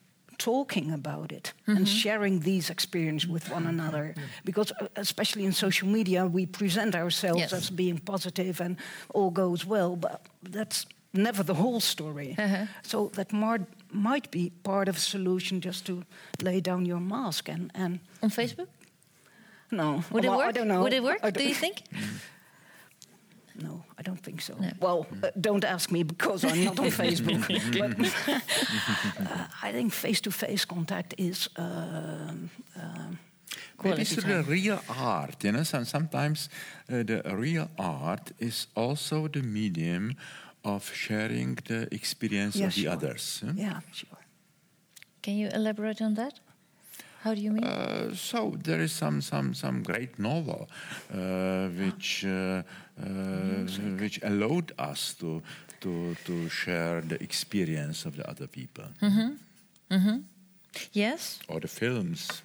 talking about it and sharing these experiences with one another because uh, especially in social media we present ourselves Yes. as being positive and all goes well but that's never the whole story Uh-huh. so that mar- might be part of a solution just to lay down your mask and, and On Facebook? no Would it work? I don't know Would it work? Do you think? No, I don't think so. No. Well, uh, don't ask me because I'm not on Facebook. but uh, I think face-to-face contact is. um um Maybe Quality through the real art, you know. Some, sometimes uh, the real art is also the medium of sharing the experience Yeah, of the sure. others. huh? yeah, sure. Can you elaborate on that? How do you mean? Uh, so there is some some some great novel uh, which uh, uh, which allowed us to to to share the experience of the other people yes. or the films.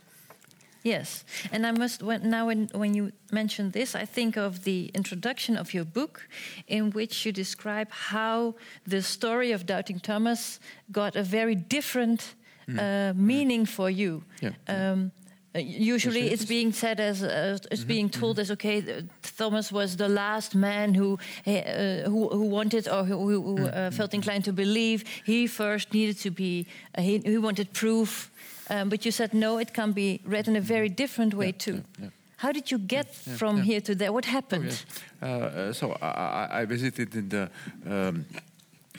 Yes, and I must when, now when, when you mention this, I think of the introduction of your book, in which you describe how the story of Doubting Thomas got a very different uh, meaning for you. Yeah. Um, uh, usually, it's being said as as, as being told as okay, Thomas was the last man who uh, who, who wanted or who, who uh, felt inclined to believe. He first needed to be uh, he, he wanted proof, um, but you said no, it can be read in a very different way too. yeah, yeah. How did you get from yeah. here to there? What happened? Yes. Uh, uh, so I, I- I visited in the um,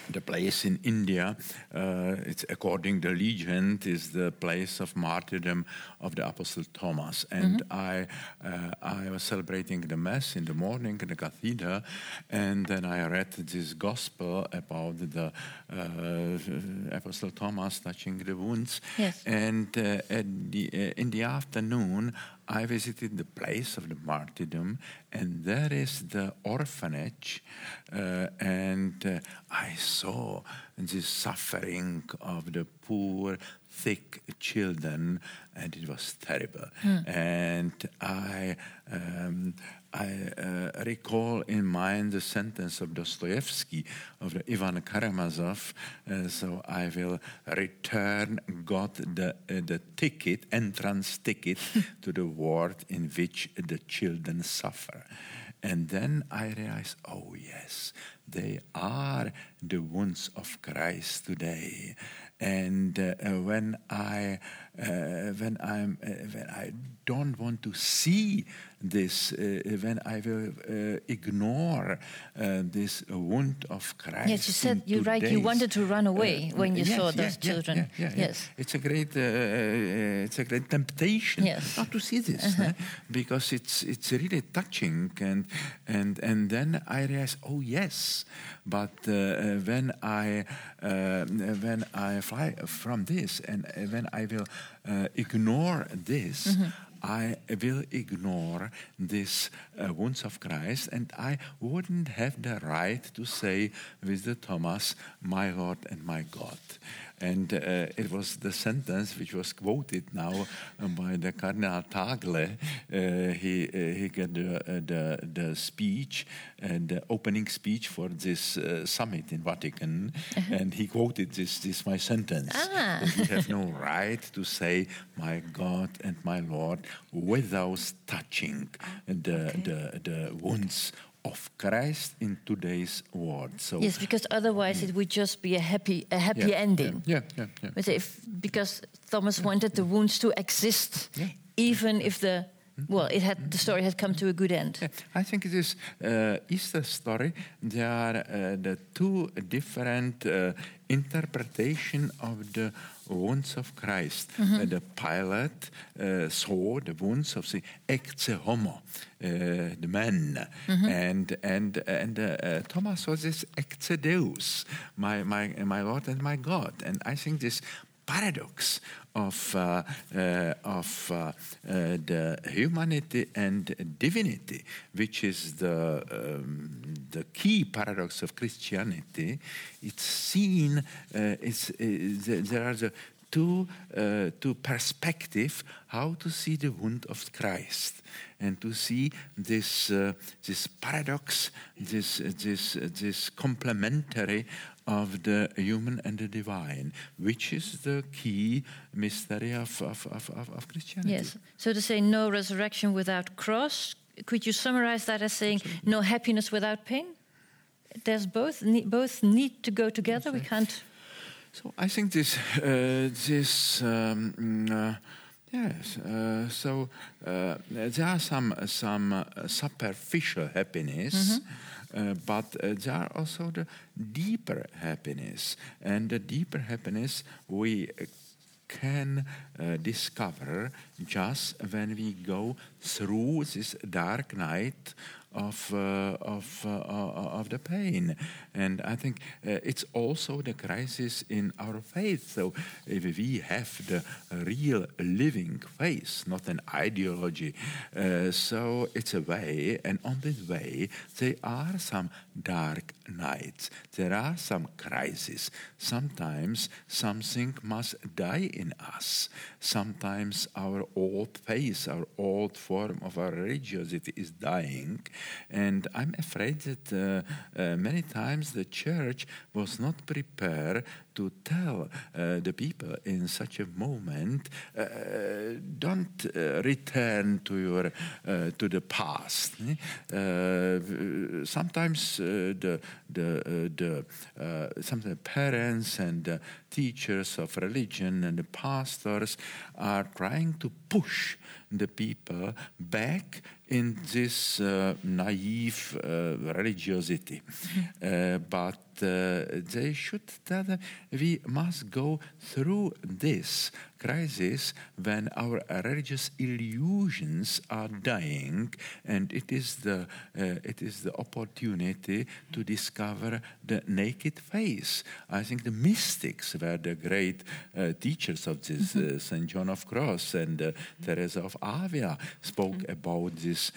the place in India. Uh, it's according the legend is the place of martyrdom of the Apostle Thomas, and I uh, I was celebrating the mass in the morning in the cathedral, and then I read this gospel about the uh, Apostle Thomas touching the wounds, Yes. and uh, at the, uh, in the afternoon, I visited the place of the martyrdom, and there is the orphanage, uh, and uh, I saw the suffering of the poor, thick children, and it was terrible. And I, um, I uh, recall in mind the sentence of Dostoevsky of the Ivan Karamazov. Uh, so I will return God the uh, the ticket, entrance ticket to the world in which the children suffer. And then I realized, oh yes, they are the wounds of Christ today. and uh, when I uh, when I'm uh, when I don't want to see this, uh, when I will uh, ignore uh, this uh, wound of Christ. Yes, you said you're right. You wanted to run away uh, when you yes, saw those yeah, children. Yeah, yes, it's a great it's a great temptation yes. not to see this uh-huh. -huh. because it's it's really touching and and and then I realize oh yes, but when I when I fly from this and when I will uh, ignore this, mm-hmm. I will ignore this uh, wounds of Christ, and I wouldn't have the right to say with the Thomas, "My Lord and my God." And uh, it was the sentence which was quoted now by the Cardinal Tagle. Uh, he uh, he got the, uh, the, the speech and the opening speech for this uh, summit in Vatican, -huh. and he quoted this this my sentence. Ah. That we have no right to say my God and my Lord without touching the okay. the the wounds of Christ in today's world. So yes, because otherwise it would just be a happy a happy yeah, ending. Yeah, yeah, yeah. But if, because Thomas wanted the wounds to exist, even if the well, it had the story had come to a good end. I think it is uh, Easter story. There are uh, the two different uh, interpretation of the wounds of Christ. Uh, the Pilate uh, saw the wounds of the ecce homo, uh, the man, and and and uh, Thomas saw this ecce Deus, my my my Lord and my God. And I think this paradox of, uh, uh, of uh, the humanity and divinity, which is the, um, the key paradox of Christianity, it's seen, it's, there are the two, uh, two perspective how to see the wound of Christ and to see this, uh, this paradox, this, this, this complementary of the human and the divine, which is the key mystery of, of, of, of Christianity. Yes. So to say no resurrection without cross, could you summarize that as saying Absolutely. no happiness without pain? There's both both need to go together. We can't. So I think this uh, this. Um, uh, Yes, uh, so uh, there are some some uh, superficial happiness, mm -hmm. but uh, there are also the deeper happiness, and the deeper happiness we can uh, discover just when we go through this dark night of, uh, of, uh, uh, of the pain. And I think it's also the crisis in our faith. So if we have the real living faith, not an ideology, so it's a way, and on this way, there are some dark nights. There are some crises. Sometimes something must die in us. Sometimes our old faith, our old form of our religiosity is dying. And I'm afraid that uh, uh, many times the church was not prepared to tell uh, the people in such a moment, uh, don't uh, return to your uh, to the past. sometimes the the the sometimes parents and teachers of religion and the pastors are trying to push the people back in this uh, naive uh, religiosity. Uh, but they should tell them we must go through this crisis when our religious illusions are dying, and it is the uh, it is the opportunity to discover the naked face. I think the mystics were the great uh, teachers of this. Mm-hmm. Uh, Saint John of Cross and Teresa of Avila spoke mm-hmm. about this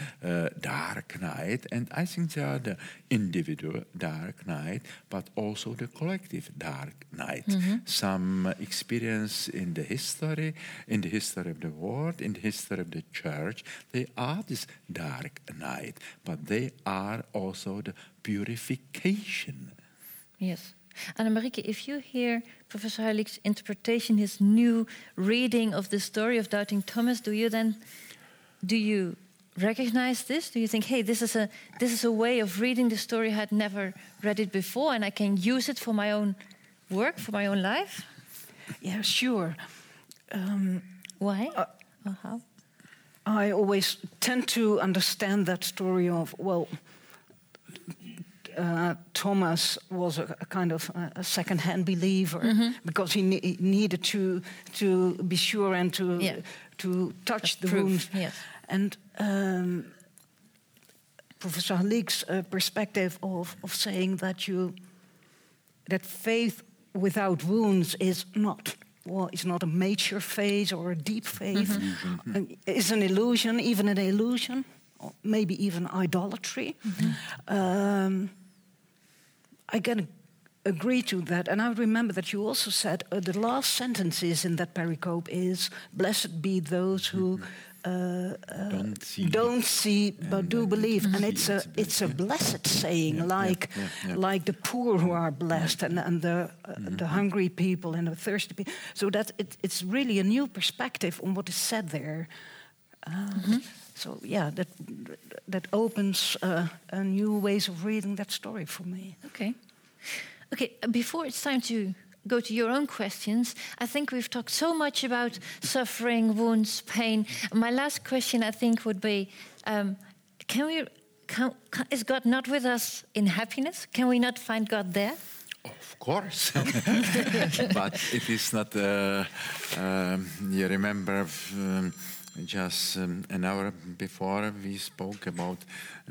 dark night, and I think they are the individual dark night, but also the collective dark night. Mm-hmm. Some experience in the history history, in the history of the world, in the history of the church, they are this dark night, but they are also the purification. Yes. Annemarieke, if you hear Professor Halik's interpretation, his new reading of the story of doubting Thomas, do you then do you recognize this? Do you think, hey, this is a this is a way of reading the story I had never read it before, and I can use it for my own work, for my own life? Yeah, sure. Um, Why? or how? I always tend to understand that story of, well, uh, Thomas was a, a kind of a, second-hand believer because he, ne- he needed to to be sure and to Yeah. to touch the wounds. yes. And um, Professor Halik's uh, perspective of, of saying that you that faith without wounds is not well, it's not a mature faith or a deep faith. Uh, It's an illusion, even an illusion, or maybe even idolatry. Um, I can agree to that, and I remember that you also said uh, the last sentences in that pericope is "Blessed be those who." Uh, uh, Don't see. don't see but do believe, and it's a it's a it's a blessed saying, Yeah, yeah, like yeah, yeah. like the poor who are blessed and, and the uh, Mm-hmm. the hungry people and the thirsty people. So that it, it's really a new perspective on what is said there. Uh, Mm-hmm. So yeah, that that opens uh, a new ways of reading that story for me. Okay. Okay, before it's time to go to your own questions, I think we've talked so much about suffering, wounds, pain. My last question, I think, would be um, can we. Can, can, is God not with us in happiness? Can we not find God there? Of course, but it is not. Uh, um, you remember um, just um, an hour before we spoke about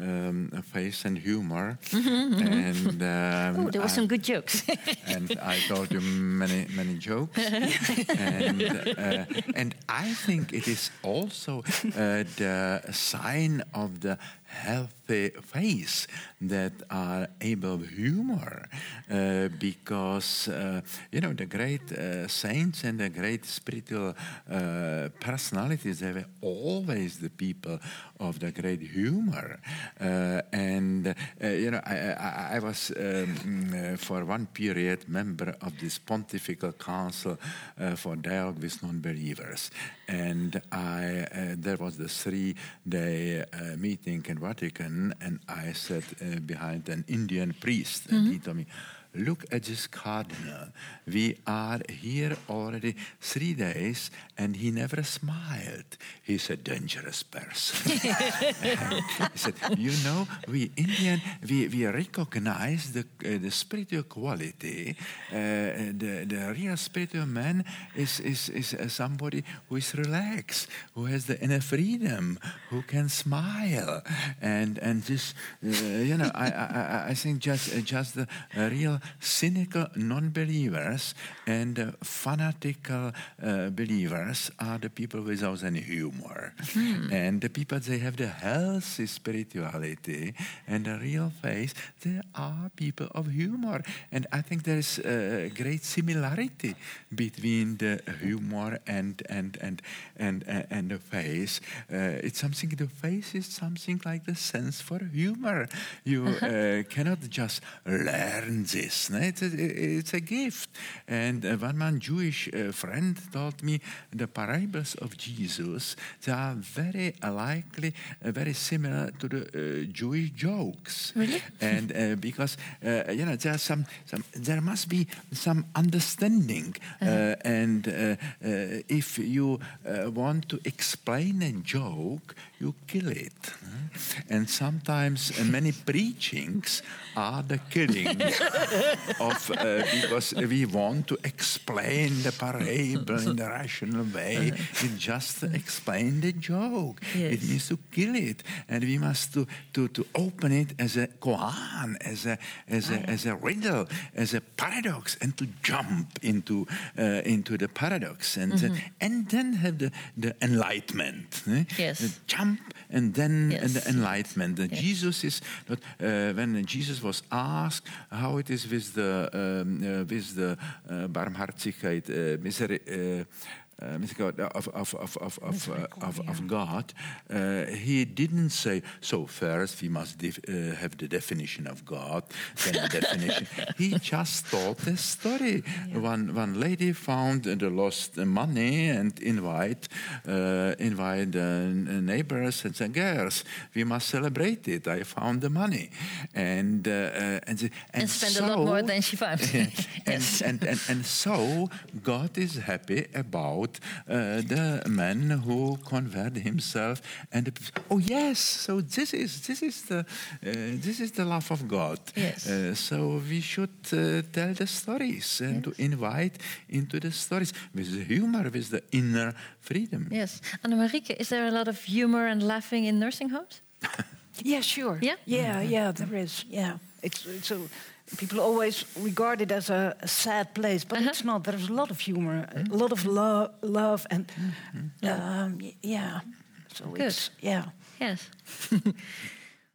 um, face and humor, and um, Oh, there were some good jokes. and I told you many many jokes, and uh, and I think it is also uh, the sign of the healthy face that are able of humor, uh, because uh, you know the great uh, saints and the great spiritual uh, personalities they were always the people of the great humor, and uh, you know I, I, I was um, uh, for one period member of this Pontifical Council uh, for Dialogue with Non-Believers, and I uh, there was the three-day uh, meeting in Vatican, and I sat uh, behind an Indian priest, and he told me. Look at this cardinal. We are here already three days, and he never smiled. He's a dangerous person. he said, "You know, we Indian, we, we recognize the uh, the spiritual quality. Uh, the the real spiritual man is is is uh, somebody who is relaxed, who has the inner freedom, who can smile, and and just uh, you know, I, I I- think just uh, just the real cynical non-believers and uh, fanatical uh, believers are the people without any humor, and the people they have the healthy spirituality and the real faith. They are people of humor, and I think there is a great similarity between the humor and and and and and, and the faith. Uh, it's something. The faith is something like the sense for humor. You uh, cannot just learn this. It's, a, eh, eh, it's a gift. And uh, one man Jewish friend told me the parables of Jesus. They are very likely, very similar to the Jewish jokes. Really? And because you know there are some, some, there must be some understanding. uh and if you want to explain a joke, you kill it. And sometimes uh, many preachings are the killing of uh, because we want to explain the parable in the rational way. We just explain the joke. It Yes. means to kill it, and we must to to, to open it as a koan, as a as a as a riddle, as a paradox, and to jump into uh, into the paradox, and uh, and then have the the enlightenment. eh? Yes. The jump and then and the enlightenment. The Yes. Jesus is not uh, when Jesus was asked how it is with the um, uh, with the uh, barmhartigheid, uh, uh, uh, God, of, of, of, of, of, uh, of, of God, uh, he didn't say, so first we must def- uh, have the definition of God, then the definition. he just told a story. Yeah. One, one lady found the lost money and invite, uh, invite neighbors and said, girls, we must celebrate it. I found the money. And, uh, and, and, and spend so, a lot more than she found. yes. and, and, and, and so God is happy about uh, the man who converted himself and oh yes so this is this is the uh, this is the love of God. Yes. Uh, so we should uh, tell the stories and yes. to invite into the stories with the humor with the inner freedom. Yes. Annemarieke is there a lot of humor and laughing in nursing homes? Yeah sure. Yeah? Yeah yeah there is. Yeah. It's it's a people always regard it as a, a sad place, but uh -huh. it's not. There's a lot of humor, a lot of lo love, and um, yeah. So Good. it's yeah. Yes.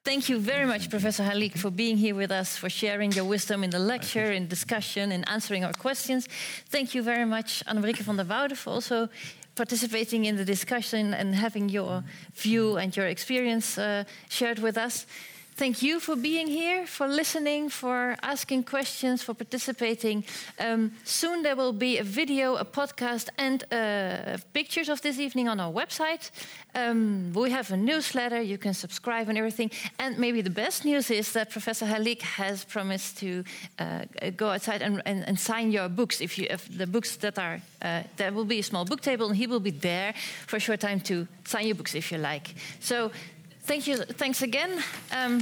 Thank you very much, Professor Halik, for being here with us, for sharing your wisdom in the lecture, in discussion, in answering our questions. Thank you very much, Annemarieke van der Woude, for also participating in the discussion and having your view and your experience uh, shared with us. Thank you for being here, for listening, for asking questions, for participating. Um, soon there will be a video, a podcast, and uh, pictures of this evening on our website. Um, we have a newsletter, you can subscribe and everything. And maybe the best news is that Professor Halik has promised to uh, go outside and, and, and, sign your books. If you if the books that are, uh, there will be a small book table, and he will be there for a short time to sign your books if you like. So Thank you. Thanks again. Um,